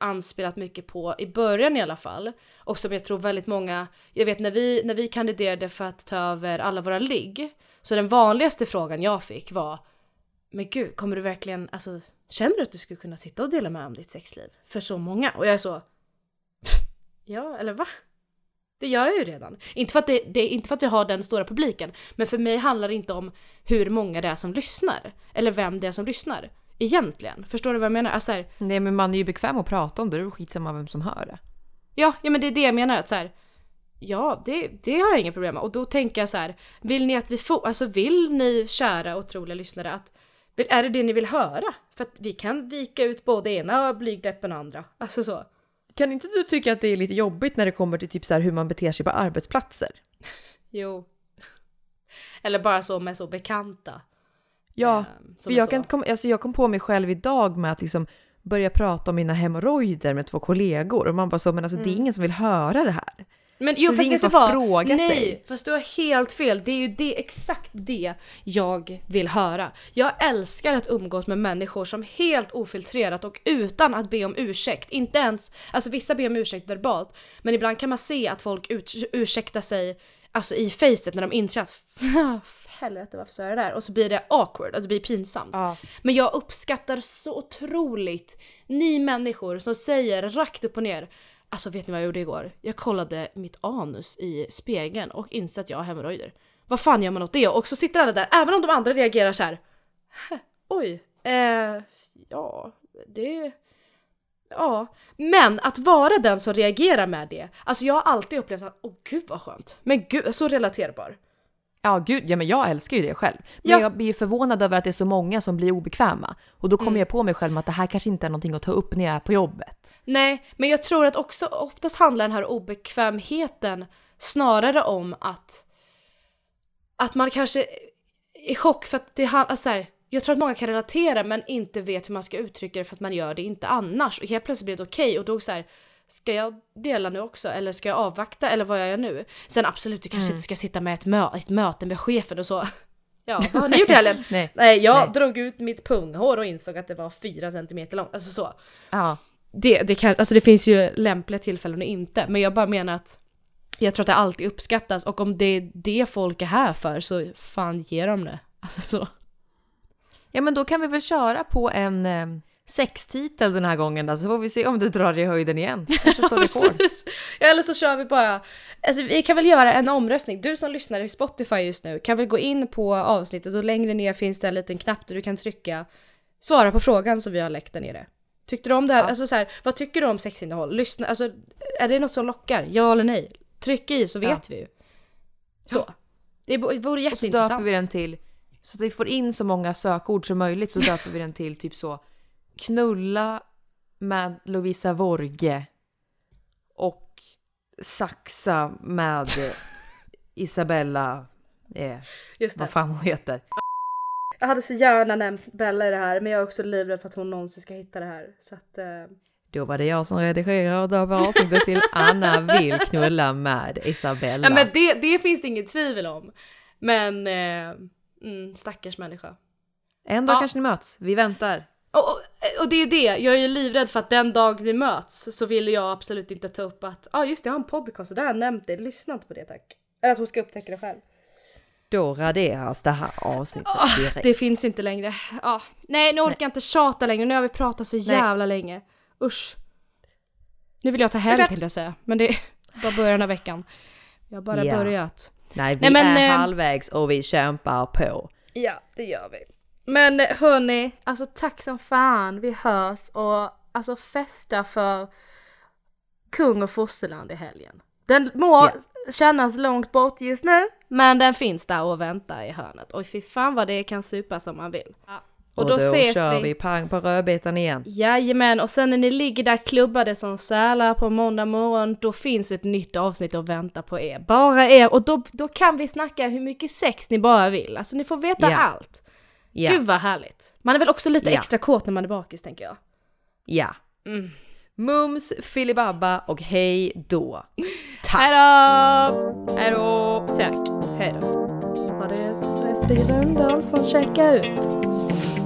anspelat mycket på i början i alla fall, och som jag tror väldigt många, jag vet när vi, när vi kandiderade för att ta över alla våra ligg, så den vanligaste frågan jag fick var Men gud, kommer du verkligen, alltså känner du att du skulle kunna sitta och dela med om ditt sexliv? För så många? Och jag är så Ja, eller va? Det gör jag ju redan. Inte för, att det, det, inte för att vi har den stora publiken, men för mig handlar det inte om hur många det är som lyssnar. Eller vem det är som lyssnar. Egentligen. Förstår du vad jag menar? Alltså här, Nej men man är ju bekväm att prata om det, det är skitsamma vem som hör det. ja, ja, men det är det jag menar. Att så här, ja, det, det har jag inga problem med. Och då tänker jag så här, vill ni att vi får, alltså vill ni kära otroliga lyssnare att är det det ni vill höra? För att vi kan vika ut både ena blygdläppen och andra. Alltså så. Kan inte du tycka att det är lite jobbigt när det kommer till typ så här hur man beter sig på arbetsplatser? Jo. Eller bara så med så bekanta. Ja, som för jag, så. kan kom, alltså jag kom på mig själv idag med att liksom börja prata om mina hemorrojder med två kollegor och man bara så, men alltså det är ingen som vill höra det här. Men jo Det är fast ingen vet du som har vad? frågat Nej, dig. fast du har helt fel. Det är ju det, exakt det jag vill höra. Jag älskar att umgås med människor som helt ofiltrerat och utan att be om ursäkt, inte ens, alltså vissa ber om ursäkt verbalt, men ibland kan man se att folk ut, ursäktar sig alltså i facet när de inser att helvete varför sa jag det där? Och så blir det awkward, och det blir pinsamt. Ja. Men jag uppskattar så otroligt ni människor som säger rakt upp och ner Alltså vet ni vad jag gjorde igår? Jag kollade mitt anus i spegeln och insåg att jag har hemorrojder. Vad fan gör man åt det? Och så sitter alla där, även om de andra reagerar så här. "Hä, Oj, eh, ja, det... Ja, men att vara den som reagerar med det. Alltså jag har alltid upplevt att, åh gud vad skönt. Men gud, så relaterbar. Ja gud, ja men jag älskar ju det själv. Men Ja. jag blir ju förvånad över att det är så många som blir obekväma. Och då kommer Mm. jag på mig själv att det här kanske inte är någonting att ta upp när jag är på jobbet. Nej, men jag tror att också oftast handlar den här obekvämheten snarare om att att man kanske är i chock för att det handlar alltså så här, jag tror att många kan relatera men inte vet hur man ska uttrycka det för att man gör det inte annars. Och helt plötsligt blir det okej och då så här, ska jag dela nu också eller ska jag avvakta eller vad gör jag nu? Sen absolut, du kanske Mm. inte ska sitta med ett, mö ett möte med chefen och så. Ja, vad har ni gjort i helgen? Nej. Nej, jag Nej. drog ut mitt punghår och insåg att det var fyra centimeter långt. Alltså så. Ja. Det, det, kan, alltså det finns ju lämpliga tillfällen och inte, men jag bara menar att jag tror att det alltid uppskattas och om det är det folk är här för så fan ge dem det. Alltså så. Ja men då kan vi väl köra på en eh, sextitel den här gången då, så får vi se om du drar i höjden igen. Ja, eller så kör vi bara, alltså vi kan väl göra en omröstning. Du som lyssnar i Spotify just nu kan väl gå in på avsnittet och längre ner finns det en liten knapp där du kan trycka svara på frågan som vi har läckt där nere. Tyckte du om det här? Ja. Alltså så här, vad tycker du om sexinnehåll? Lyssna, alltså är det något som lockar? Ja eller nej? Tryck i så vet Ja. vi ju. Så. Det vore Och så döper jätteintressant. vi den till, så att vi får in så många sökord som möjligt så döper vi den till typ så knulla med Lovisa Vorge och saxa med Isabella, eh, Just det. vad fan hon heter. Jag hade så gärna nämnt Bella i det här men jag är också livrädd för att hon någonsin ska hitta det här. Så att, eh, Då var det jag som redigerade och döper avsnittet till Anna vill knulla med Isabella. Ja men det, det finns det inget tvivel om. Men eh, mm, stackars människa. en dag Ja. kanske ni möts, vi väntar. Och, och, och det är det, jag är ju livrädd för att den dag vi möts så vill jag absolut inte ta upp att ja ah, just det, jag har en podcast och där har jag nämnt det, lyssna inte på det tack. Eller att hon ska upptäcka det själv. Då raderas det här avsnittet Ah, direkt. det finns inte längre. Ja. Nej nu orkar jag inte tjata längre, nu har vi pratat så jävla länge. Usch. Nu vill jag ta helg tänkte jag säga, men det är bara början av veckan. Jag har bara Ja. börjat. Nej, vi Nej, men, är eh, halvvägs och vi kämpar på. Ja, det gör vi. Men hörni, alltså tack som fan. Vi hörs och alltså festa för kung och fosterland i helgen. Den må Ja. kännas långt bort just nu, men den finns där och väntar i hörnet. Och fy fan vad det kan supa som man vill. Och, då, kör vi pang på rödbetan igen. Jajamän, och sen när ni ligger där klubbade som sälar på måndag morgon, då finns ett nytt avsnitt att vänta på er. Bara er, och då, då kan vi snacka hur mycket sex ni bara vill. Alltså ni får veta Ja. allt. Ja. Gud vad härligt. Man är väl också lite ja. extra kåt när man är bakis tänker jag. Ja. Mm. Mums, filibabba och hej då. Tack. Hejdå! Hejdå! Tack. Hejdå. Var det Respiren som checkar ut?